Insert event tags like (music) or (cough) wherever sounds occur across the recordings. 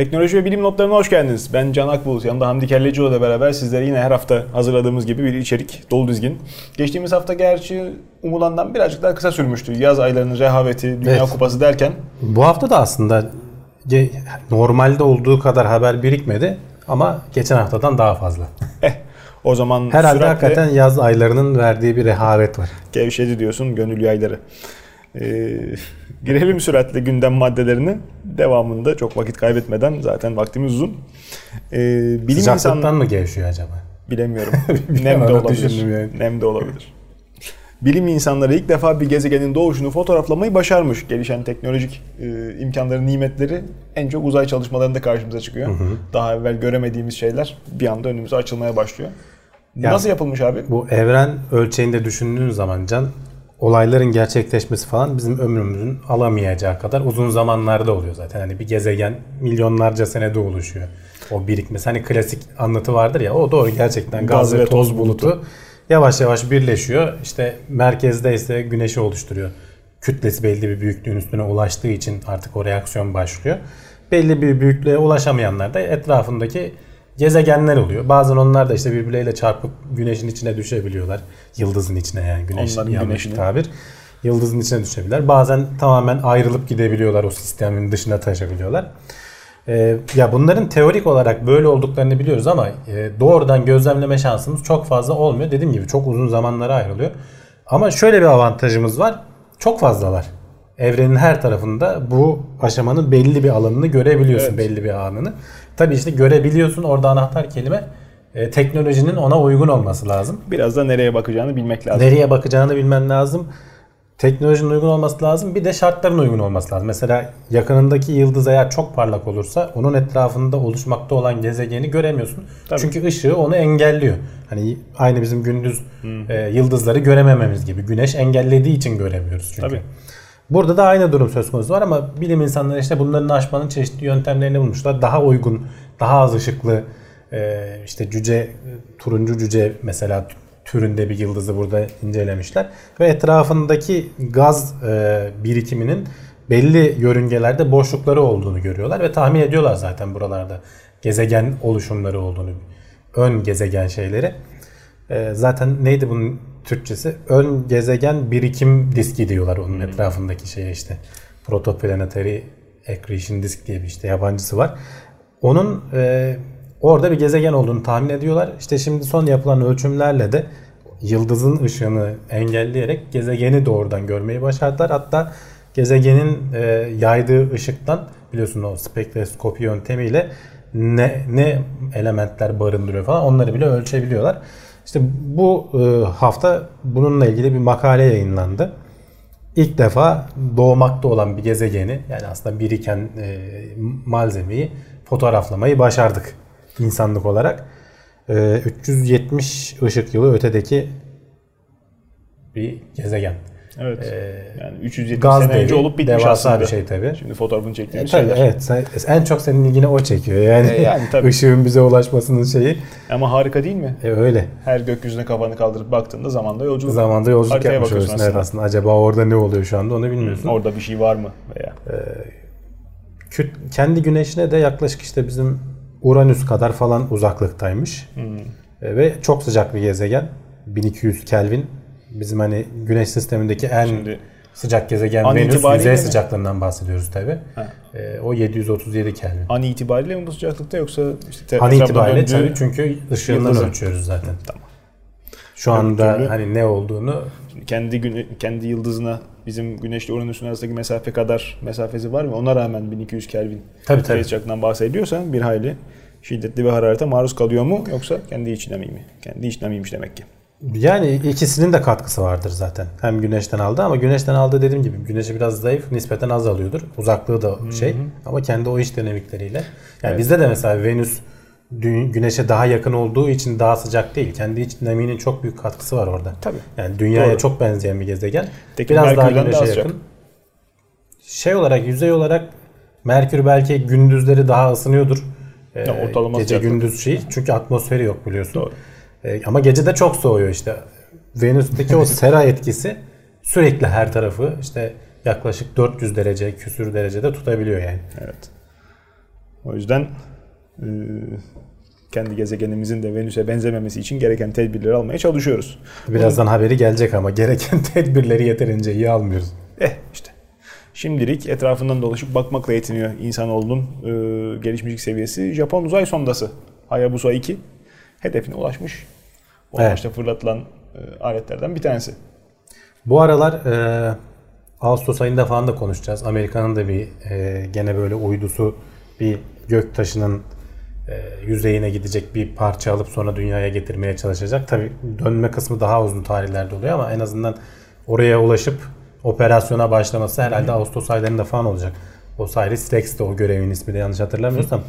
Teknoloji ve bilim notlarına hoş geldiniz. Ben Can Akbulut. Yanımda Hamdi Kellecioğlu ile beraber sizlere yine her hafta hazırladığımız gibi bir içerik dolu dizgin. Geçtiğimiz hafta gerçi umulandan birazcık daha kısa sürmüştü. Yaz aylarının rehaveti, Dünya Evet. Kupası derken Bu hafta da aslında normalde olduğu kadar haber birikmedi ama geçen haftadan daha fazla. eh, o zaman Herhalde süratle hakikaten yaz aylarının verdiği bir rehavet var. gevşedi diyorsun gönül yayları. Ee, (laughs) girelim süratle gündem maddelerine. Devamında çok vakit kaybetmeden zaten vaktimiz uzun. Ee, bilim Sıcaklıktan insan mı gevşiyor acaba? bilemiyorum. (laughs) Nem de olabilir. yani. Nem de olabilir. Bilim insanları ilk defa bir gezegenin doğuşunu fotoğraflamayı başarmış. Gelişen teknolojik e, imkanların nimetleri en çok uzay çalışmalarında karşımıza çıkıyor. Daha evvel göremediğimiz şeyler bir anda önümüze açılmaya başlıyor. Bu Ya- Nasıl yapılmış abi? Bu evren ölçeğinde düşündüğün zaman Can olayların gerçekleşmesi falan bizim ömrümüzün alamayacağı kadar uzun zamanlarda oluyor zaten. Hani bir gezegen milyonlarca senede oluşuyor. O birikmesi hani klasik anlatı vardır ya o doğru gerçekten gaz, ve toz bulutu yavaş yavaş birleşiyor. İşte merkezde ise güneşi oluşturuyor. Kütlesi belli bir büyüklüğün üstüne ulaştığı için artık o reaksiyon başlıyor. Belli bir büyüklüğe ulaşamayanlar da etrafındaki gezegenler oluyor. Bazen onlar da işte birbirleriyle çarpıp güneşin içine düşebiliyorlar. Yıldızın içine yani güneş Onların yanlış güneşine. tabir. Yıldızın içine düşebilirler. Bazen tamamen ayrılıp gidebiliyorlar. O sistemin dışına taşabiliyorlar. Ee, ya bunların teorik olarak böyle olduklarını biliyoruz ama e, doğrudan gözlemleme şansımız çok fazla olmuyor. Dediğim gibi çok uzun zamanlara ayrılıyor. Ama şöyle bir avantajımız var. Çok fazlalar. Evrenin her tarafında bu aşamanın belli bir alanını görebiliyorsun. Evet. Belli bir anını. Tabii işte görebiliyorsun orada anahtar kelime e, teknolojinin ona uygun olması lazım. Biraz da nereye bakacağını bilmek lazım. Nereye bakacağını bilmen lazım. Teknolojinin uygun olması lazım. Bir de şartların uygun olması lazım. Mesela yakınındaki yıldız eğer çok parlak olursa onun etrafında oluşmakta olan gezegeni göremiyorsun. Tabii. Çünkü ışığı onu engelliyor. Hani aynı bizim gündüz e, yıldızları göremememiz gibi. Güneş engellediği için göremiyoruz çünkü. Tabii. Burada da aynı durum söz konusu var ama bilim insanları işte bunların aşmanın çeşitli yöntemlerini bulmuşlar. Daha uygun, daha az ışıklı e, işte cüce, turuncu cüce mesela türünde bir yıldızı burada incelemişler. Ve etrafındaki gaz e, birikiminin belli yörüngelerde boşlukları olduğunu görüyorlar ve tahmin ediyorlar zaten buralarda gezegen oluşumları olduğunu, ön gezegen şeyleri. Ee, zaten neydi bunun Türkçesi? Ön gezegen birikim diski diyorlar onun etrafındaki şeye işte. Protoplanetary Accretion Disk diye bir işte yabancısı var. Onun e, orada bir gezegen olduğunu tahmin ediyorlar. İşte şimdi son yapılan ölçümlerle de yıldızın ışığını engelleyerek gezegeni doğrudan görmeyi başardılar. Hatta gezegenin e, yaydığı ışıktan biliyorsun o spektroskopi yöntemiyle ne ne elementler barındırıyor falan onları bile ölçebiliyorlar. İşte bu e, hafta bununla ilgili bir makale yayınlandı. İlk defa doğmakta olan bir gezegeni yani aslında biriken e, malzemeyi fotoğraflamayı başardık insanlık olarak. E, 370 ışık yılı ötedeki bir gezegen. Evet. Ee, yani 370 Gaz sene önce olup bitmiş devasa aslında. bir şey tabii. Şimdi fotoğrafını E, çektiğimiz tabii, şeyler. evet. Sen- en çok senin ilgine o çekiyor. Yani, E, yani tabii. (laughs) ışığın bize ulaşmasının şeyi. Ama harika değil mi? E, öyle. Her gökyüzüne kafanı kaldırıp baktığında zamanda yolculuk. Zamanda yolculuk Haritaya yapmış oluyorsun. Evet aslında. aslında. Acaba orada ne oluyor şu anda onu bilmiyorsun. Orada bir şey var mı veya? Küt- kendi güneşine de yaklaşık işte bizim Uranüs kadar falan uzaklıktaymış. E, ve çok sıcak bir gezegen. 1200 Kelvin. Bizim hani güneş sistemindeki en Şimdi sıcak gezegen an Venüs. Yüzey mi? sıcaklığından bahsediyoruz tabi. o 737 Kelvin. an itibariyle mi bu sıcaklıkta yoksa işte te- An itibariyle tabii çünkü ışığından ölçüyoruz zaten. Tamam. Şu anda türlü- hani ne olduğunu kendi güne, kendi yıldızına bizim güneşle Uranüs'ün arasındaki mesafe kadar mesafesi var mı? Ona rağmen 1200 Kelvin Tabii, tabii. sıcaklığından bahsediyorsan bir hayli şiddetli bir hararete maruz kalıyor mu yoksa kendi içine mi? Kendi içine miymiş demek ki. Yani ikisinin de katkısı vardır zaten. Hem güneşten aldı ama güneşten aldığı dediğim gibi güneşi biraz zayıf nispeten az alıyordur. Uzaklığı da şey ama kendi o iş dinamikleriyle. Yani Evet. bizde de mesela Venüs güneşe daha yakın olduğu için daha sıcak değil. Kendi iç dinamiğinin çok büyük katkısı var orada. Tabii. Yani dünyaya Doğru. çok benzeyen bir gezegen. Peki Biraz daha Merkür'den güneşe daha yakın. Şey olarak yüzey olarak Merkür belki gündüzleri daha ısınıyordur. Ee, Ya ortalama gece sıcaklık. gündüz şey çünkü atmosferi yok biliyorsun. Doğru. Ee, ama gece de çok soğuyor işte. Venüs'teki o sera (laughs) etkisi sürekli her tarafı işte yaklaşık 400 derece küsür derecede tutabiliyor yani. Evet. O yüzden e, kendi gezegenimizin de Venüs'e benzememesi için gereken tedbirleri almaya çalışıyoruz. Birazdan haberi gelecek ama gereken (laughs) tedbirleri yeterince iyi almıyoruz. Eh işte. Şimdilik etrafından dolaşıp bakmakla yetiniyor insanoğlunun e, gelişmişlik seviyesi. Japon uzay sondası Hayabusa 2 hedefine ulaşmış. O Evet. amaçla fırlatılan e, aletlerden bir tanesi. Bu aralar e, Ağustos ayında falan da konuşacağız. Amerika'nın da bir e, gene böyle uydusu bir göktaşının e, yüzeyine gidecek bir parça alıp sonra dünyaya getirmeye çalışacak. Tabi dönme kısmı daha uzun tarihlerde oluyor ama en azından oraya ulaşıp operasyona başlaması herhalde Ağustos aylarında falan olacak. Osiris Rex de o görevin ismi de yanlış hatırlamıyorsam.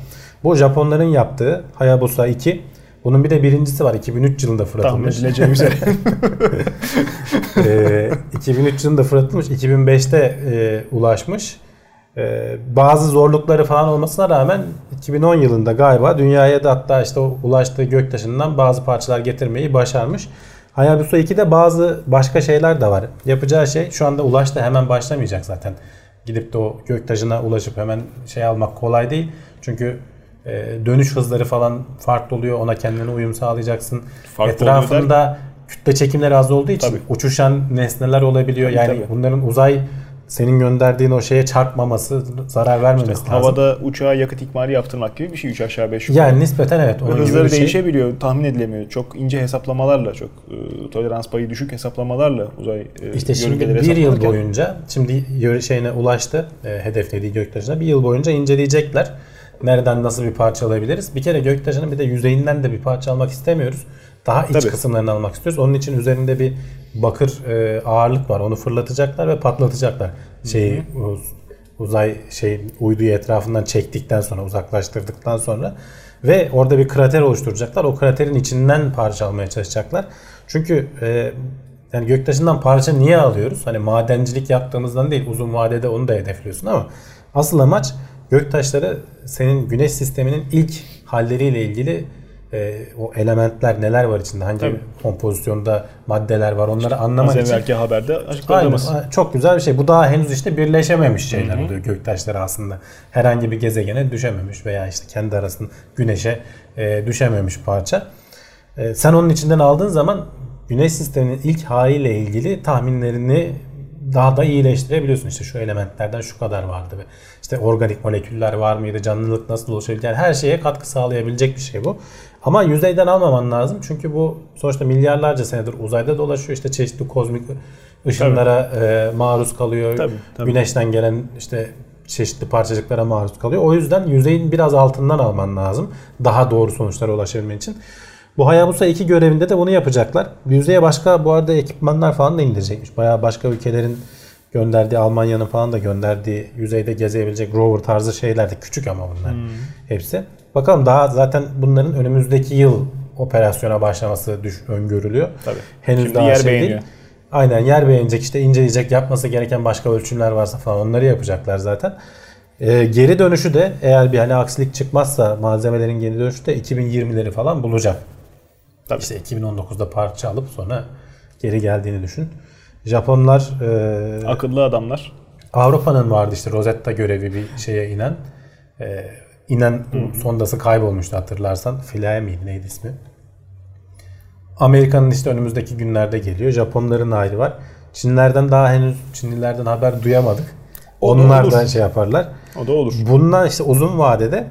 Bu Japonların yaptığı Hayabusa 2. Bunun bir de birincisi var. 2003 yılında Tahmin fırlatılmış. edileceği üzere. Ee, 2003 yılında fırlatılmış, 2005'te (laughs) e, ulaşmış. Ee, bazı zorlukları falan olmasına rağmen 2010 yılında galiba dünyaya da hatta işte o ulaştığı göktaşından bazı parçalar getirmeyi başarmış. Hayabusa 2'de bazı başka şeyler de var. Yapacağı şey şu anda ulaştı hemen başlamayacak zaten. Gidip de o göktaşına ulaşıp hemen şey almak kolay değil. Çünkü e, dönüş hızları falan farklı oluyor. Ona kendine uyum sağlayacaksın. Farklı Etrafında kütle çekimleri az olduğu için Tabii. uçuşan nesneler olabiliyor. Yani tabii. bunların uzay senin gönderdiğin o şeye çarpmaması, zarar vermemesi lazım. Havada uçağa yakıt ikmali yaptırmak gibi bir şey 3 aşağı 5 yukarı. yani nispeten evet. Ve Onun hızları şey. değişebiliyor, tahmin edilemiyor. Çok ince hesaplamalarla, çok e, tolerans payı düşük hesaplamalarla uzay e, İşte şimdi bir yıl boyunca şimdi şeyine ulaştı e, hedeflediği göktaşına bir yıl boyunca inceleyecekler. Nereden nasıl bir parça alabiliriz? Bir kere göktaşının bir de yüzeyinden de bir parça almak istemiyoruz. Daha iç Tabii. kısımlarını almak istiyoruz. Onun için üzerinde bir bakır e, ağırlık var. Onu fırlatacaklar ve patlatacaklar. Şeyi uz- uzay şey uyduyu etrafından çektikten sonra uzaklaştırdıktan sonra ve orada bir krater oluşturacaklar. O kraterin içinden parça almaya çalışacaklar. Çünkü e, yani göktaşından parça niye alıyoruz? Hani madencilik yaptığımızdan değil uzun vadede onu da hedefliyorsun ama asıl amaç göktaşları senin güneş sisteminin ilk halleriyle ilgili e, o elementler neler var içinde hangi Tabii. kompozisyonda maddeler var onları anlamak Az için evvelki haberde Aynen. açıkladığımız. Çok güzel bir şey. Bu daha henüz işte birleşememiş şeyler oluyor göktaşları aslında. Herhangi bir gezegene düşememiş veya işte kendi arasında güneşe e, düşememiş parça. E, sen onun içinden aldığın zaman güneş sisteminin ilk haliyle ilgili tahminlerini daha da iyileştirebiliyorsun. İşte şu elementlerden şu kadar vardı ve işte organik moleküller var mıydı, canlılık nasıl oluşabilir? Yani her şeye katkı sağlayabilecek bir şey bu. Ama yüzeyden almaman lazım çünkü bu sonuçta milyarlarca senedir uzayda dolaşıyor. İşte çeşitli kozmik ışınlara e, maruz kalıyor. Tabii, tabii. Güneşten gelen işte çeşitli parçacıklara maruz kalıyor. O yüzden yüzeyin biraz altından alman lazım. Daha doğru sonuçlara ulaşabilmen için. Bu Hayabusa 2 görevinde de bunu yapacaklar. Yüzeye başka bu arada ekipmanlar falan da indirecekmiş. Bayağı başka ülkelerin gönderdiği Almanya'nın falan da gönderdiği yüzeyde gezebilecek rover tarzı şeyler de küçük ama bunlar hepsi. Bakalım daha zaten bunların önümüzdeki yıl operasyona başlaması düş, öngörülüyor. Tabii. Henüz Şimdi daha yer şey beğeniyor. değil. Aynen yer beğenecek işte inceleyecek yapması gereken başka ölçümler varsa falan onları yapacaklar zaten. Ee, geri dönüşü de eğer bir hani aksilik çıkmazsa malzemelerin geri dönüşü de 2020'leri falan bulacak. Tabii. İşte 2019'da parça alıp sonra geri geldiğini düşün. Japonlar e, Akıllı adamlar. Avrupa'nın vardı işte Rosetta görevi bir şeye inen. Ee, inen sondası kaybolmuştu hatırlarsan. Philae miydi neydi ismi? Amerika'nın işte önümüzdeki günlerde geliyor. Japonların ayrı var. Çinlerden daha henüz Çinlilerden haber duyamadık. O Onlar da şey yaparlar. O da olur. Bundan işte uzun vadede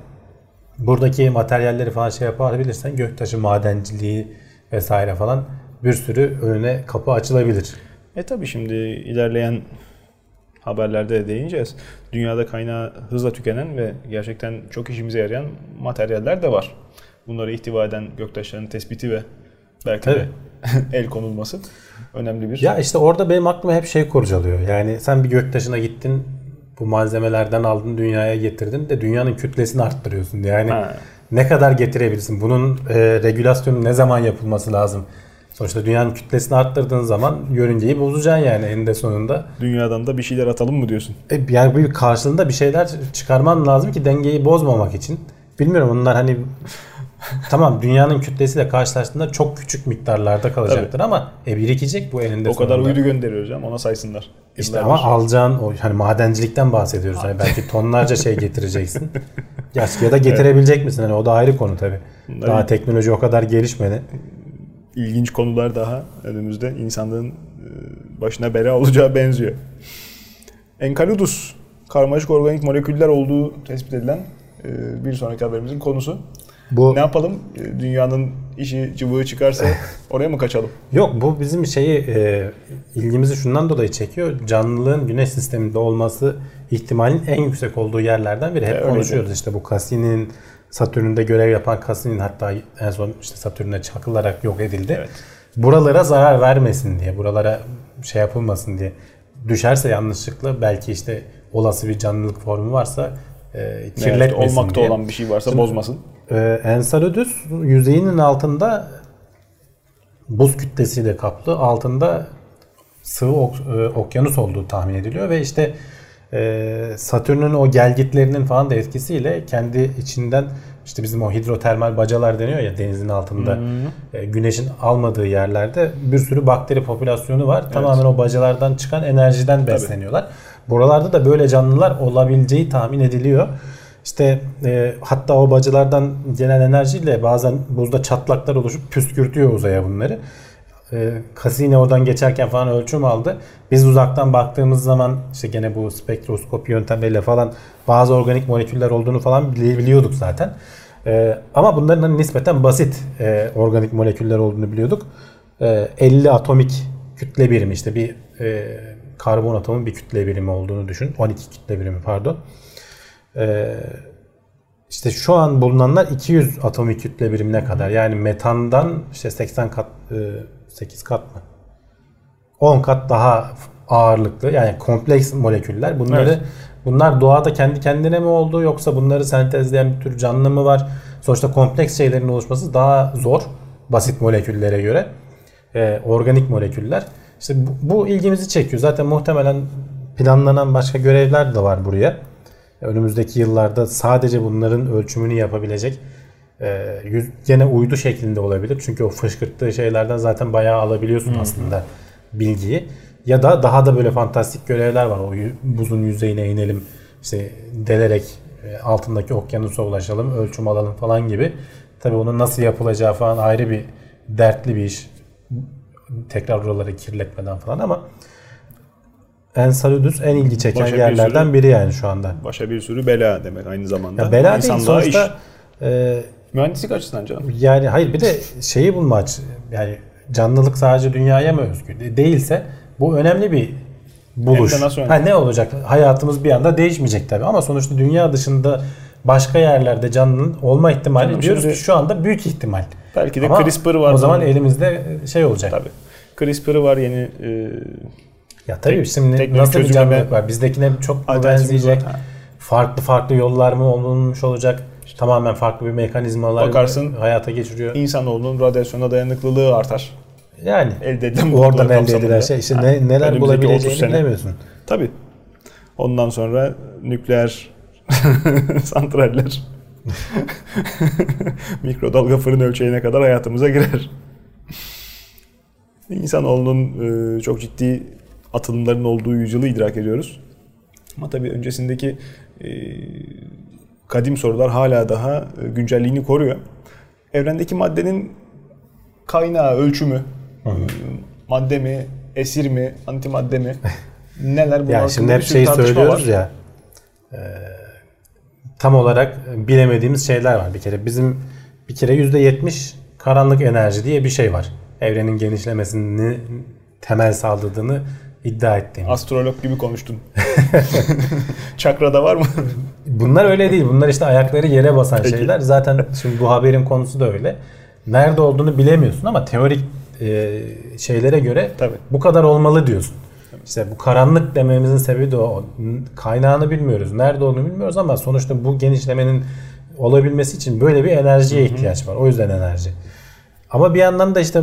buradaki materyalleri falan şey yapabilirsen göktaşı madenciliği vesaire falan bir sürü önüne kapı açılabilir. E tabi şimdi ilerleyen haberlerde de değineceğiz. Dünyada kaynağı hızla tükenen ve gerçekten çok işimize yarayan materyaller de var. Bunları ihtiva eden göktaşlarının tespiti ve belki de (laughs) el konulması önemli bir. Ya işte orada benim aklıma hep şey kurcalıyor. Yani sen bir göktaşına gittin bu malzemelerden aldın dünyaya getirdin de dünyanın kütlesini arttırıyorsun. Yani Ha. ne kadar getirebilirsin? Bunun e, regülasyonu ne zaman yapılması lazım? Sonuçta dünyanın kütlesini arttırdığın zaman yörüngeyi bozacaksın yani eninde sonunda. Dünyadan da bir şeyler atalım mı diyorsun? E, yani bir karşılığında bir şeyler çıkarman lazım ki dengeyi bozmamak için. Bilmiyorum onlar hani (laughs) tamam dünyanın kütlesiyle karşılaştığında çok küçük miktarlarda kalacaktır ama e birikecek bu eninde O kadar sonunda. uydu gönderiyoruz ama ona saysınlar. İşte ama alacağın o hani madencilikten bahsediyoruz. Hani belki (laughs) tonlarca şey getireceksin. (laughs) ya, ya da getirebilecek misin? Hani o da ayrı konu tabii. Bunlar Daha teknoloji o kadar gelişmedi. ilginç konular daha önümüzde insanlığın e, başına bela olacağı benziyor. Enceladus karmaşık organik moleküller olduğu tespit edilen e, bir sonraki haberimizin konusu. Bu Ne yapalım? E, Dünyanın işi cıvığı çıkarsa (laughs) oraya mı kaçalım? Yok bu bizim şeyi e, ilgimizi şundan dolayı çekiyor. Canlılığın güneş sisteminde olması ihtimalin en yüksek olduğu yerlerden biri. Hep öyleydi. konuşuyoruz işte bu Cassini'nin Satürn'de görev yapan Cassini'nin hatta en son işte Satürn'e çakılarak yok edildi. Evet. Buralara zarar vermesin diye, buralara şey yapılmasın diye. Düşerse yanlışlıkla belki işte olası bir canlılık formu varsa e, Evet, kirletmesin olmakta diye. olan bir şey varsa bozmasın. Ee, Enceladus yüzeyinin altında buz kütlesiyle kaplı. Altında sıvı ok- e, okyanus olduğu tahmin ediliyor ve işte e, Satürn'ün o gelgitlerinin falan da etkisiyle kendi içinden işte bizim o hidrotermal bacalar deniyor ya denizin altında e, güneşin almadığı yerlerde bir sürü bakteri popülasyonu var. Tamamen o bacalardan çıkan enerjiden besleniyorlar. Buralarda da böyle canlılar olabileceği tahmin ediliyor. İşte e, hatta o bacalardan gelen enerjiyle bazen buzda çatlaklar oluşup püskürtüyor uzaya bunları. E, Cassini oradan geçerken falan ölçüm aldı. Biz uzaktan baktığımız zaman işte gene bu spektroskopi yöntemleriyle falan bazı organik moleküller olduğunu falan bili- biliyorduk zaten. E, ama bunların hani nispeten basit e, organik moleküller olduğunu biliyorduk. E, 50 atomik kütle birimi işte bir e, karbon atomun bir kütle birimi olduğunu düşün. 12 kütle birimi pardon. Ee, işte şu an bulunanlar 200 atomik kütle birimine kadar. Yani metandan işte 80 kat, e, 8 kat mı? 10 kat daha ağırlıklı. Yani kompleks moleküller. Bunları Evet. bunlar doğada kendi kendine mi oldu yoksa bunları sentezleyen bir tür canlı mı var? Sonuçta kompleks şeylerin oluşması daha zor basit moleküllere göre. Ee, organik moleküller. İşte bu, bu ilgimizi çekiyor. Zaten muhtemelen planlanan başka görevler de var buraya. Önümüzdeki yıllarda sadece bunların ölçümünü yapabilecek e, yüz, gene uydu şeklinde olabilir. Çünkü o fışkırttığı şeylerden zaten bayağı alabiliyorsun aslında bilgiyi. Ya da daha da böyle fantastik görevler var. O buzun yüzeyine inelim, işte delerek e, altındaki okyanusa ulaşalım, ölçüm alalım falan gibi. Tabii onun nasıl yapılacağı falan ayrı bir dertli bir iş. Tekrar oraları kirletmeden falan ama Enceladus en ilgi çeken Başa bir yerlerden sürü- biri yani şu anda. Başa bir sürü bela demek aynı zamanda. Ya bela değil İnsanlığa sonuçta iş. e, Mühendislik açısından canım. yani hayır bir de şeyi bulma aç yani canlılık sadece dünyaya mı özgü De- değilse bu önemli bir buluş. Ha, ne olacak? Hayatımız bir anda değişmeyecek tabii ama sonuçta dünya dışında başka yerlerde canlının olma ihtimali Canım diyoruz şimdi- ki şu anda büyük ihtimal. Belki de Ama CRISPR var. O zaman elimizde şey olacak. Tabii. CRISPR'ı var yeni e, Ya tabii Tek- şimdi nasıl bir canlılık var? Bizdekine çok mu benzeyecek? var. Farklı farklı yollar mı olunmuş olacak? Tamamen farklı bir mekanizmalar Bakarsın- hayata geçiriyor. insanoğlunun radyasyona dayanıklılığı artar. Yani Elde edilen oradan elde edilen şey işte Ha, ne, neler önümüzdeki 30 bulabileceğini bilemiyorsun. Tabii. Ondan sonra nükleer (laughs) santraller (laughs) mikrodalga fırın ölçeğine kadar hayatımıza girer. İnsanoğlunun e, çok ciddi atılımların olduğu yüzyılı idrak ediyoruz. Ama tabii öncesindeki e, kadim sorular hala daha e, güncelliğini koruyor. Evrendeki maddenin kaynağı, ölçümü, madde mi, esir mi, antimadde mi, (laughs) neler bunlar Yani şimdi hep şey tartışma söylüyoruz var. ya e, tam olarak bilemediğimiz şeyler var. Bir kere bizim bir kere %70 karanlık enerji diye bir şey var. Evrenin genişlemesini temel sağladığını iddia ettiğimiz. Astrolog gibi konuştun. (laughs) Çakrada var mı? Bunlar öyle değil. Bunlar işte ayakları yere basan Peki. şeyler. Zaten şimdi bu haberin konusu da öyle. Nerede olduğunu bilemiyorsun ama teorik e, şeylere göre Tabii. bu kadar olmalı diyorsun. İşte bu karanlık dememizin sebebi de o. Kaynağını bilmiyoruz. Nerede olduğunu bilmiyoruz ama sonuçta bu genişlemenin olabilmesi için böyle bir enerjiye ihtiyaç var. O yüzden enerji. Ama bir yandan da işte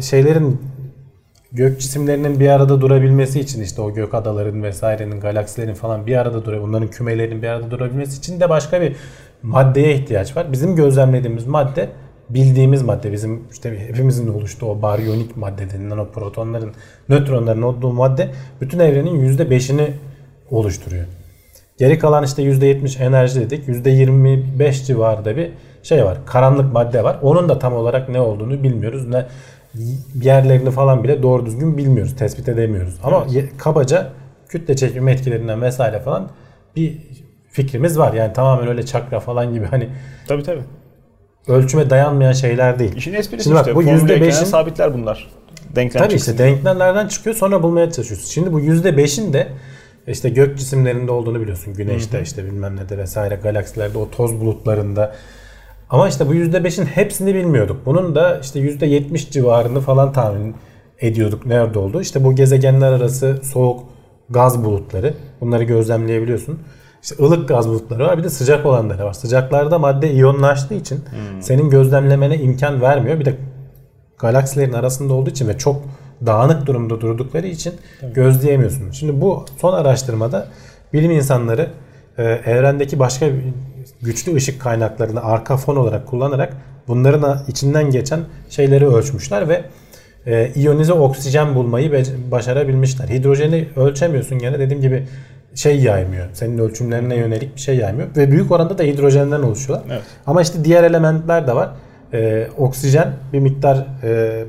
şeylerin gök cisimlerinin bir arada durabilmesi için işte o gök adaların vesairenin galaksilerin falan bir arada dura bunların kümelerinin bir arada durabilmesi için de başka bir maddeye ihtiyaç var. Bizim gözlemlediğimiz madde bildiğimiz madde bizim işte hepimizin oluştuğu o baryonik madde denilen o protonların, nötronların olduğu madde bütün evrenin %5'ini oluşturuyor. Geri kalan işte %70 enerji dedik. %25 civarında bir şey var. Karanlık madde var. Onun da tam olarak ne olduğunu bilmiyoruz. Ne yerlerini falan bile doğru düzgün bilmiyoruz. Tespit edemiyoruz. Ama evet. kabaca kütle çekimi etkilerinden vesaire falan bir fikrimiz var. Yani tamamen öyle çakra falan gibi hani Tabii tabii. Ölçüme dayanmayan şeyler değil. İşin esprisi Şimdi işte. Bak, bu %5'in sabitler bunlar. Denklem Tabii işte denklemlerden çıkıyor sonra bulmaya çalışıyorsun. Şimdi bu %5'in de işte gök cisimlerinde olduğunu biliyorsun. Güneşte Hı-hı. işte bilmem ne de vesaire galaksilerde o toz bulutlarında. Ama işte bu %5'in hepsini bilmiyorduk. Bunun da işte %70 civarını falan tahmin ediyorduk nerede olduğu. İşte bu gezegenler arası soğuk gaz bulutları. Bunları gözlemleyebiliyorsun. İşte ılık gaz bulutları var bir de sıcak olanları var. Sıcaklarda madde iyonlaştığı için hmm. senin gözlemlemene imkan vermiyor. Bir de galaksilerin arasında olduğu için ve çok dağınık durumda durdukları için Tabii. gözleyemiyorsun. Şimdi bu son araştırmada bilim insanları e, evrendeki başka güçlü ışık kaynaklarını arka fon olarak kullanarak bunların içinden geçen şeyleri ölçmüşler ve e, iyonize oksijen bulmayı başarabilmişler. Hidrojeni ölçemiyorsun gene dediğim gibi şey yaymıyor. Senin ölçümlerine yönelik bir şey yaymıyor. Ve büyük oranda da hidrojenden oluşuyorlar. Evet. Ama işte diğer elementler de var. Ee, oksijen bir miktar e,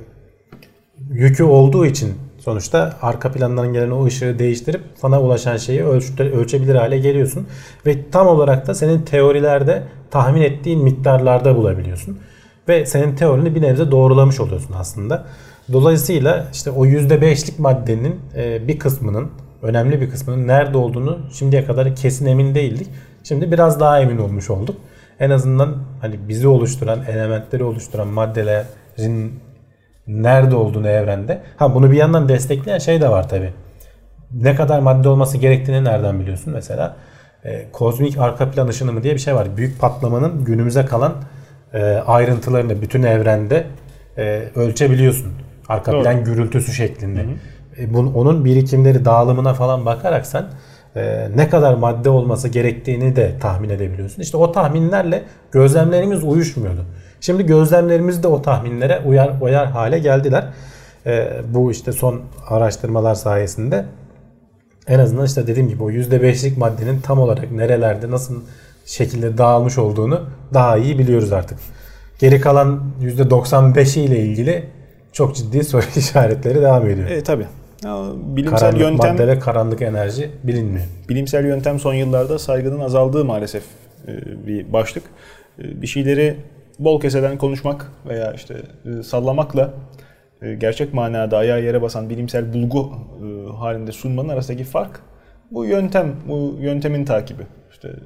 yükü olduğu için sonuçta arka plandan gelen o ışığı değiştirip sana ulaşan şeyi ölçte, ölçebilir hale geliyorsun. Ve tam olarak da senin teorilerde tahmin ettiğin miktarlarda bulabiliyorsun. Ve senin teorini bir nebze doğrulamış oluyorsun aslında. Dolayısıyla işte o %5'lik maddenin e, bir kısmının önemli bir kısmının nerede olduğunu şimdiye kadar kesin emin değildik. Şimdi biraz daha emin olmuş olduk. En azından hani bizi oluşturan, elementleri oluşturan maddelerin nerede olduğunu evrende. Ha bunu bir yandan destekleyen şey de var tabi. Ne kadar madde olması gerektiğini nereden biliyorsun? Mesela e, kozmik arka plan ışınımı diye bir şey var. Büyük patlamanın günümüze kalan e, ayrıntılarını bütün evrende e, ölçebiliyorsun. Arka Doğru. plan gürültüsü şeklinde. Hı hı. E, bunun, onun birikimleri dağılımına falan bakarak sen e, ne kadar madde olması gerektiğini de tahmin edebiliyorsun. İşte o tahminlerle gözlemlerimiz uyuşmuyordu. Şimdi gözlemlerimiz de o tahminlere uyar, uyar hale geldiler. E, bu işte son araştırmalar sayesinde en azından işte dediğim gibi o %5'lik maddenin tam olarak nerelerde nasıl şekilde dağılmış olduğunu daha iyi biliyoruz artık. Geri kalan %95'i ile ilgili çok ciddi soru (laughs) işaretleri devam ediyor. E Bilimsel karanlık yöntem madde ve karanlık enerji bilinmiyor. Bilimsel yöntem son yıllarda saygının azaldığı maalesef e, bir başlık. E, bir şeyleri bol keseden konuşmak veya işte e, sallamakla gerçek manada ayağı yere basan bilimsel bulgu halinde sunmanın arasındaki fark bu yöntem, bu yöntemin takibi işte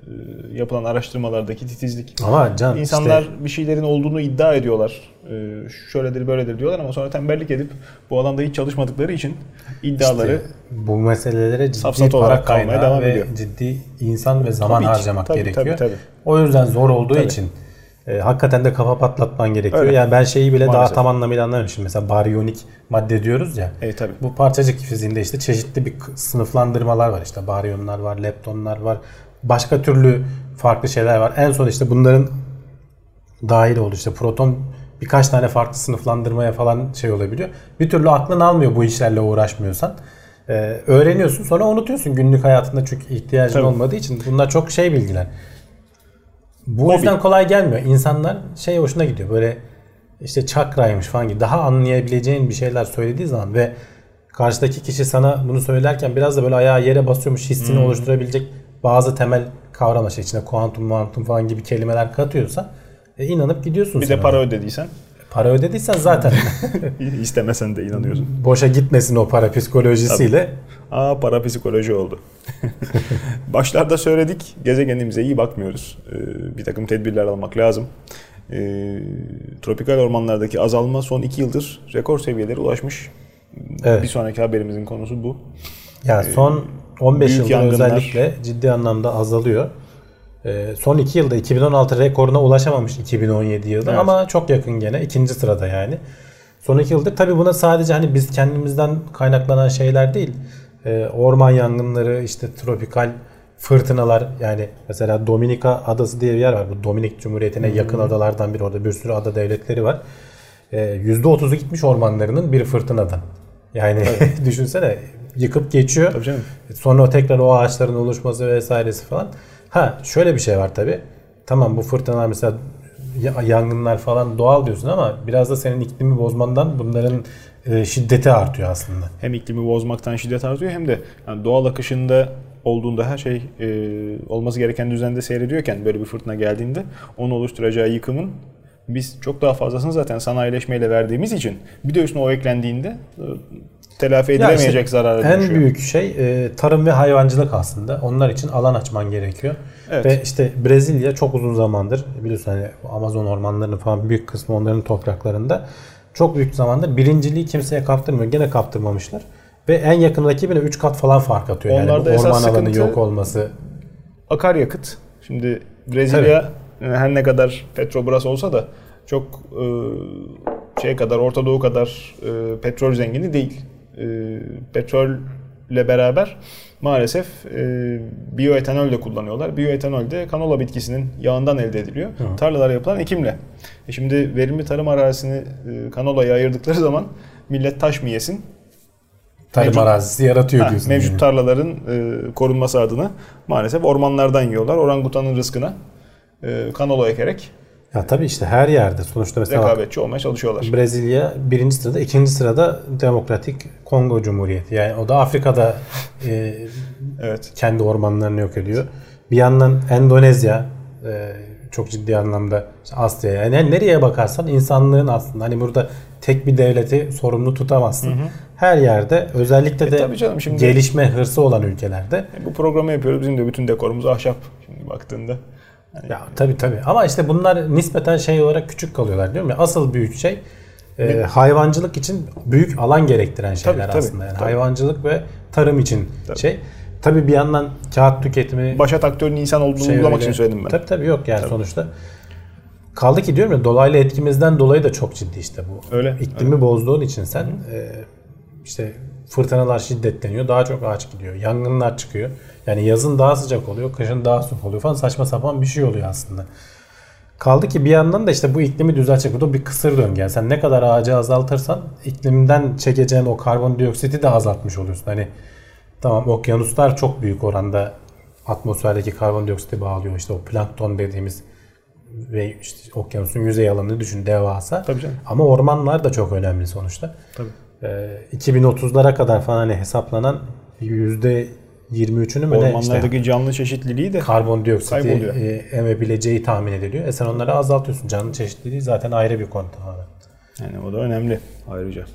e, yapılan araştırmalardaki titizlik. Ama can insanlar işte... bir şeylerin olduğunu iddia ediyorlar. E, şöyledir böyledir diyorlar ama sonra tembellik edip bu alanda hiç çalışmadıkları için iddiaları işte bu meselelere ciddi para kaynağı devam ve ediyor. ciddi insan ve zaman tabii harcamak tabii, gerekiyor. Tabii, tabii. O yüzden zor olduğu tabii. için e, hakikaten de kafa patlatman gerekiyor. Öyle. Yani ben şeyi bile Maalesef. daha tam anlamıyla anlamamışım. Mesela baryonik madde diyoruz ya. E, tabii. Bu parçacık fiziğinde işte çeşitli bir sınıflandırmalar var. İşte baryonlar var, leptonlar var, başka türlü farklı şeyler var. En son işte bunların dahil oldu. İşte proton birkaç tane farklı sınıflandırmaya falan şey olabiliyor. Bir türlü aklın almıyor bu işlerle uğraşmıyorsan. Ee, öğreniyorsun sonra unutuyorsun günlük hayatında çünkü ihtiyacın Tabii. olmadığı için. Bunlar çok şey bilgiler. Bu yüzden kolay gelmiyor. İnsanlar şey hoşuna gidiyor. Böyle işte çakraymış falan gibi daha anlayabileceğin bir şeyler söylediği zaman ve karşıdaki kişi sana bunu söylerken biraz da böyle ayağı yere basıyormuş hissini hmm. oluşturabilecek bazı temel kavramlar içine kuantum, kuantum falan gibi kelimeler katıyorsa e, inanıp gidiyorsun. Bir de para ödediysen. Para ödediysen zaten. (laughs) (laughs) istemesen de inanıyorsun. Boşa gitmesin o para psikolojisiyle. Tabii. Aa para psikoloji oldu. (laughs) Başlarda söyledik gezegenimize iyi bakmıyoruz. Ee, bir takım tedbirler almak lazım. Ee, tropikal ormanlardaki azalma son iki yıldır rekor seviyelere ulaşmış. Evet. Bir sonraki haberimizin konusu bu. Ya ee, son 15 yıldır yangınlar. özellikle ciddi anlamda azalıyor. Ee, son 2 yılda 2016 rekoruna ulaşamamış 2017 yılda evet. ama çok yakın gene ikinci sırada yani. Son 2 yıldır tabi buna sadece hani biz kendimizden kaynaklanan şeyler değil. Ee, orman yangınları işte tropikal fırtınalar yani mesela Dominika Adası diye bir yer var. Bu Dominik Cumhuriyeti'ne yakın adalardan biri. Orada bir sürü ada devletleri var. Ee, %30'u gitmiş ormanlarının bir fırtınadan. Yani (laughs) düşünsene yıkıp geçiyor. Tabii canım. Sonra tekrar o ağaçların oluşması vesairesi falan. Ha şöyle bir şey var tabi. Tamam bu fırtınalar mesela ya- yangınlar falan doğal diyorsun ama biraz da senin iklimi bozmandan bunların e, şiddeti artıyor aslında. Hem iklimi bozmaktan şiddet artıyor hem de yani doğal akışında olduğunda her şey e, olması gereken düzende seyrediyorken böyle bir fırtına geldiğinde onu oluşturacağı yıkımın biz çok daha fazlasını zaten sanayileşmeyle verdiğimiz için bir de üstüne o eklendiğinde telafi Ya edilemeyecek işte zarara En dönüşüyor. büyük şey e, tarım ve hayvancılık aslında. Onlar için alan açman gerekiyor. Evet. Ve işte Brezilya çok uzun zamandır biliyorsun hani Amazon ormanlarının falan büyük kısmı onların topraklarında çok büyük zamandır birinciliği kimseye kaptırmıyor. Gene kaptırmamışlar. Ve en yakın rakibine 3 kat falan fark atıyor. yani Onlarda esas orman alanı sıkıntı- yok olması. akaryakıt. Şimdi Brezilya e, her ne kadar Petrobras olsa da çok e, şey kadar Orta Doğu kadar e, petrol zengini değil. E, petrolle beraber maalesef e, biyoetanol de kullanıyorlar. Biyoetanol de kanola bitkisinin yağından elde ediliyor. Tarlalara yapılan ekimle. E şimdi verimli tarım arazisini e, kanolaya ayırdıkları zaman millet taş mı yesin? Tarım Mevcut- arazisi yaratıyor Ha, diyorsun. mevcut yani. tarlaların e, korunması adına maalesef ormanlardan yiyorlar. Orangutanın rızkına e, kanola ekerek Ya tabii işte her yerde sonuçta mesela rekabetçi olmaya çalışıyorlar. Brezilya birinci sırada, ikinci sırada Demokratik Kongo Cumhuriyeti. Yani o da Afrika'da e, Evet. kendi ormanlarını yok ediyor. Bir yandan Endonezya e, çok ciddi anlamda işte Asya yani nereye bakarsan insanlığın aslında hani burada tek bir devleti sorumlu tutamazsın. Her yerde özellikle de E tabii canım, şimdi- gelişme hırsı olan ülkelerde E, bu programı yapıyoruz. Bizim de bütün dekorumuz ahşap. Şimdi baktığında. Ya tabii tabii. Ama işte bunlar nispeten şey olarak küçük kalıyorlar diyorum ya. Asıl büyük şey e, hayvancılık için büyük alan gerektiren şeyler Tabii, tabii, aslında. Yani tabii. hayvancılık ve tarım için Tabii. şey. Tabii bir yandan kağıt tüketimi Başat aktörün insan olduğunu şey vurgulamak öyle- için söyledim ben. Tabii tabii yok yani sonuçta. Kaldı ki diyorum ya dolaylı etkimizden dolayı da çok ciddi işte bu. Öyle, İklimi bozduğun için sen e, işte fırtınalar şiddetleniyor. Daha çok ağaç gidiyor. Yangınlar çıkıyor. Yani yazın daha sıcak oluyor. Kışın daha soğuk oluyor falan. Saçma sapan bir şey oluyor aslında. Kaldı ki bir yandan da işte bu iklimi düzeltecek. Bu da bir kısır döngü. Yani sen ne kadar ağacı azaltırsan iklimden çekeceğin o karbondioksiti de azaltmış oluyorsun. Hani tamam okyanuslar çok büyük oranda atmosferdeki karbondioksiti bağlıyor. İşte o plankton dediğimiz ve işte okyanusun yüzey alanını düşün devasa. Tabii canım. Ama ormanlar da çok önemli sonuçta. Tabii. Ee, 2030'lara kadar falan hani hesaplanan %23'ünü mü ne işte Ormanlardaki canlı çeşitliliği de karbondioksiti e, emebileceği tahmin ediliyor. E sen onları azaltıyorsun. Canlı çeşitliliği zaten ayrı bir konu tamamen. yani o da önemli ayrıca.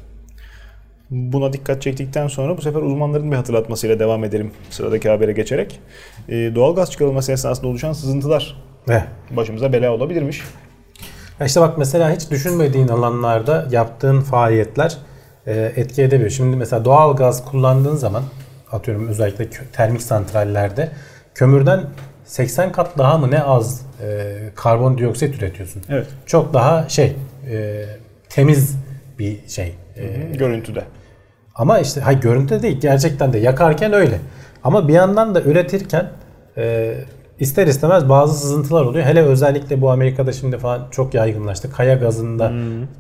Buna dikkat çektikten sonra bu sefer uzmanların bir hatırlatmasıyla devam edelim sıradaki habere geçerek. E, doğalgaz çıkarılması esnasında oluşan sızıntılar Ve başımıza bela olabilirmiş. İşte bak mesela hiç düşünmediğin alanlarda yaptığın faaliyetler etki edebiliyor. Şimdi mesela doğal gaz kullandığın zaman atıyorum özellikle termik santrallerde kömürden 80 kat daha mı ne az e, karbondioksit üretiyorsun. Evet. Çok daha şey e, temiz bir şey. E, Görüntüde. ama işte hay görüntüde değil gerçekten de yakarken öyle. Ama bir yandan da üretirken e, ister istemez bazı sızıntılar oluyor. Hele özellikle bu Amerika'da şimdi falan çok yaygınlaştı. Kaya gazında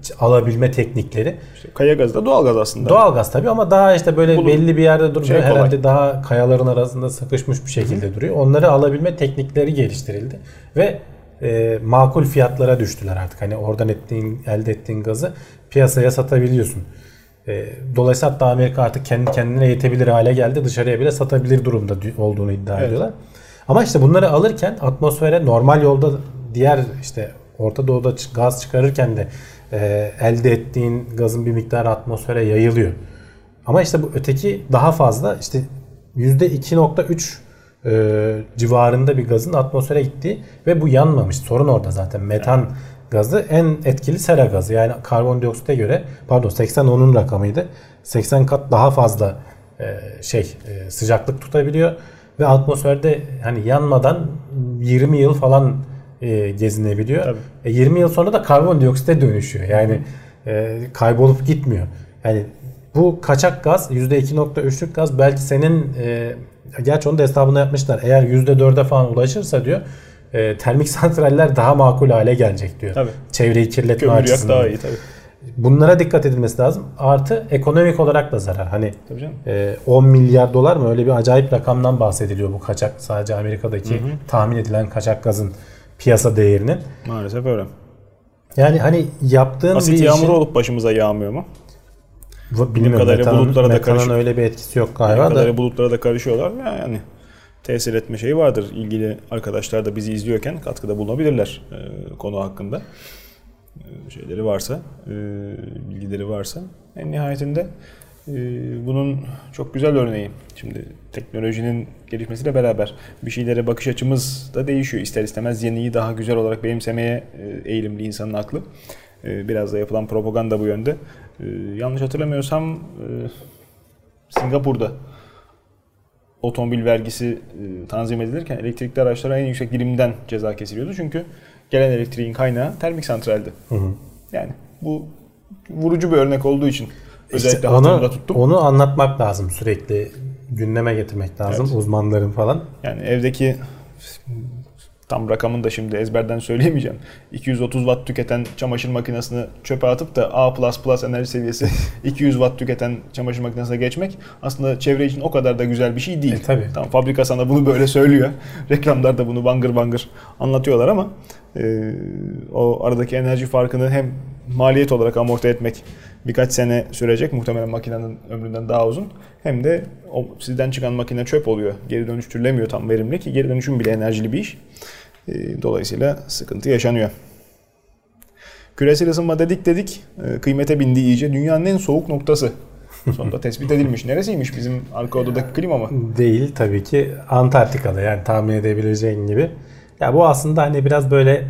ç- alabilme teknikleri. İşte kaya gazı da doğalgaz aslında. Doğalgaz tabii ama daha işte böyle Bulun- belli bir yerde durmuyor. Şey kolay. Herhalde daha kayaların arasında sıkışmış bir şekilde duruyor. Onları alabilme teknikleri geliştirildi ve e, makul fiyatlara düştüler artık. Hani oradan ettiğin, elde ettiğin gazı piyasaya satabiliyorsun. E, dolayısıyla hatta Amerika artık kendi kendine yetebilir hale geldi. Dışarıya bile satabilir durumda olduğunu iddia Evet. ediyorlar. Ama işte bunları alırken atmosfere normal yolda diğer işte Orta Doğu'da gaz çıkarırken de e, elde ettiğin gazın bir miktarı atmosfere yayılıyor. Ama işte bu öteki daha fazla işte %2.3 e, civarında bir gazın atmosfere gittiği ve bu yanmamış. Sorun orada zaten. Metan gazı en etkili sera gazı. Yani karbondioksite göre pardon 80 onun rakamıydı. 80 kat daha fazla e, şey e, sıcaklık tutabiliyor ve atmosferde hani yanmadan 20 yıl falan e, gezinebiliyor. Tabii. E, 20 yıl sonra da karbondioksite dönüşüyor. Yani e, kaybolup gitmiyor. Yani bu kaçak gaz %2.3'lük gaz belki senin e, gerçi onun da hesabını yapmışlar. Eğer %4'e falan ulaşırsa diyor e, termik santraller daha makul hale gelecek diyor. Tabii. Çevreyi kirletme Kömür açısından. daha iyi tabii. Bunlara dikkat edilmesi lazım. Artı ekonomik olarak da zarar. Hani e, 10 milyar dolar mı öyle bir acayip rakamdan bahsediliyor bu kaçak sadece Amerika'daki tahmin edilen kaçak gazın piyasa değerinin. Maalesef öyle. Yani hani yaptığın Asit bir yağmuru işin olup başımıza yağmıyor mu? Bilmiyorum kadarıyla metanın, bulutlara da karışık. öyle bir etkisi yok galiba da. bulutlara da karışıyorlar ya yani tesir etme şeyi vardır. İlgili arkadaşlar da bizi izliyorken katkıda bulunabilirler e, konu hakkında. E, şeyleri varsa, e, bilgileri varsa. En nihayetinde e, bunun çok güzel örneği. Şimdi teknolojinin gelişmesiyle beraber bir şeylere bakış açımız da değişiyor. İster istemez yeniyi daha güzel olarak benimsemeye eğilimli insanın aklı. Biraz da yapılan propaganda bu yönde. Yanlış hatırlamıyorsam Singapur'da otomobil vergisi tanzim edilirken elektrikli araçlara en yüksek dilimden ceza kesiliyordu. Çünkü gelen elektriğin kaynağı termik santraldi. Yani bu vurucu bir örnek olduğu için özellikle İşte onu, tuttum. onu anlatmak lazım sürekli gündeme getirmek lazım Evet. uzmanların falan. Yani evdeki tam rakamını da şimdi ezberden söyleyemeyeceğim. 230 watt tüketen çamaşır makinesini çöpe atıp da A++ enerji seviyesi (laughs) 200 watt tüketen çamaşır makinesine geçmek aslında çevre için o kadar da güzel bir şey değil. E, tabii. Tamam fabrika sana bunu böyle söylüyor. (laughs) Reklamlarda bunu bangır bangır anlatıyorlar ama e, o aradaki enerji farkını hem maliyet olarak amorti etmek birkaç sene sürecek muhtemelen makinenin ömründen daha uzun. Hem de o sizden çıkan makine çöp oluyor. Geri dönüştürülemiyor tam verimli ki geri dönüşüm bile enerjili bir iş. E, Dolayısıyla sıkıntı yaşanıyor. Küresel ısınma dedik dedik e, kıymete bindi iyice. Dünyanın en soğuk noktası. Sonunda tespit edilmiş. Neresiymiş bizim arka odadaki klima mı? Değil tabii ki Antarktika'da yani tahmin edebileceğin gibi. Ya bu aslında hani biraz böyle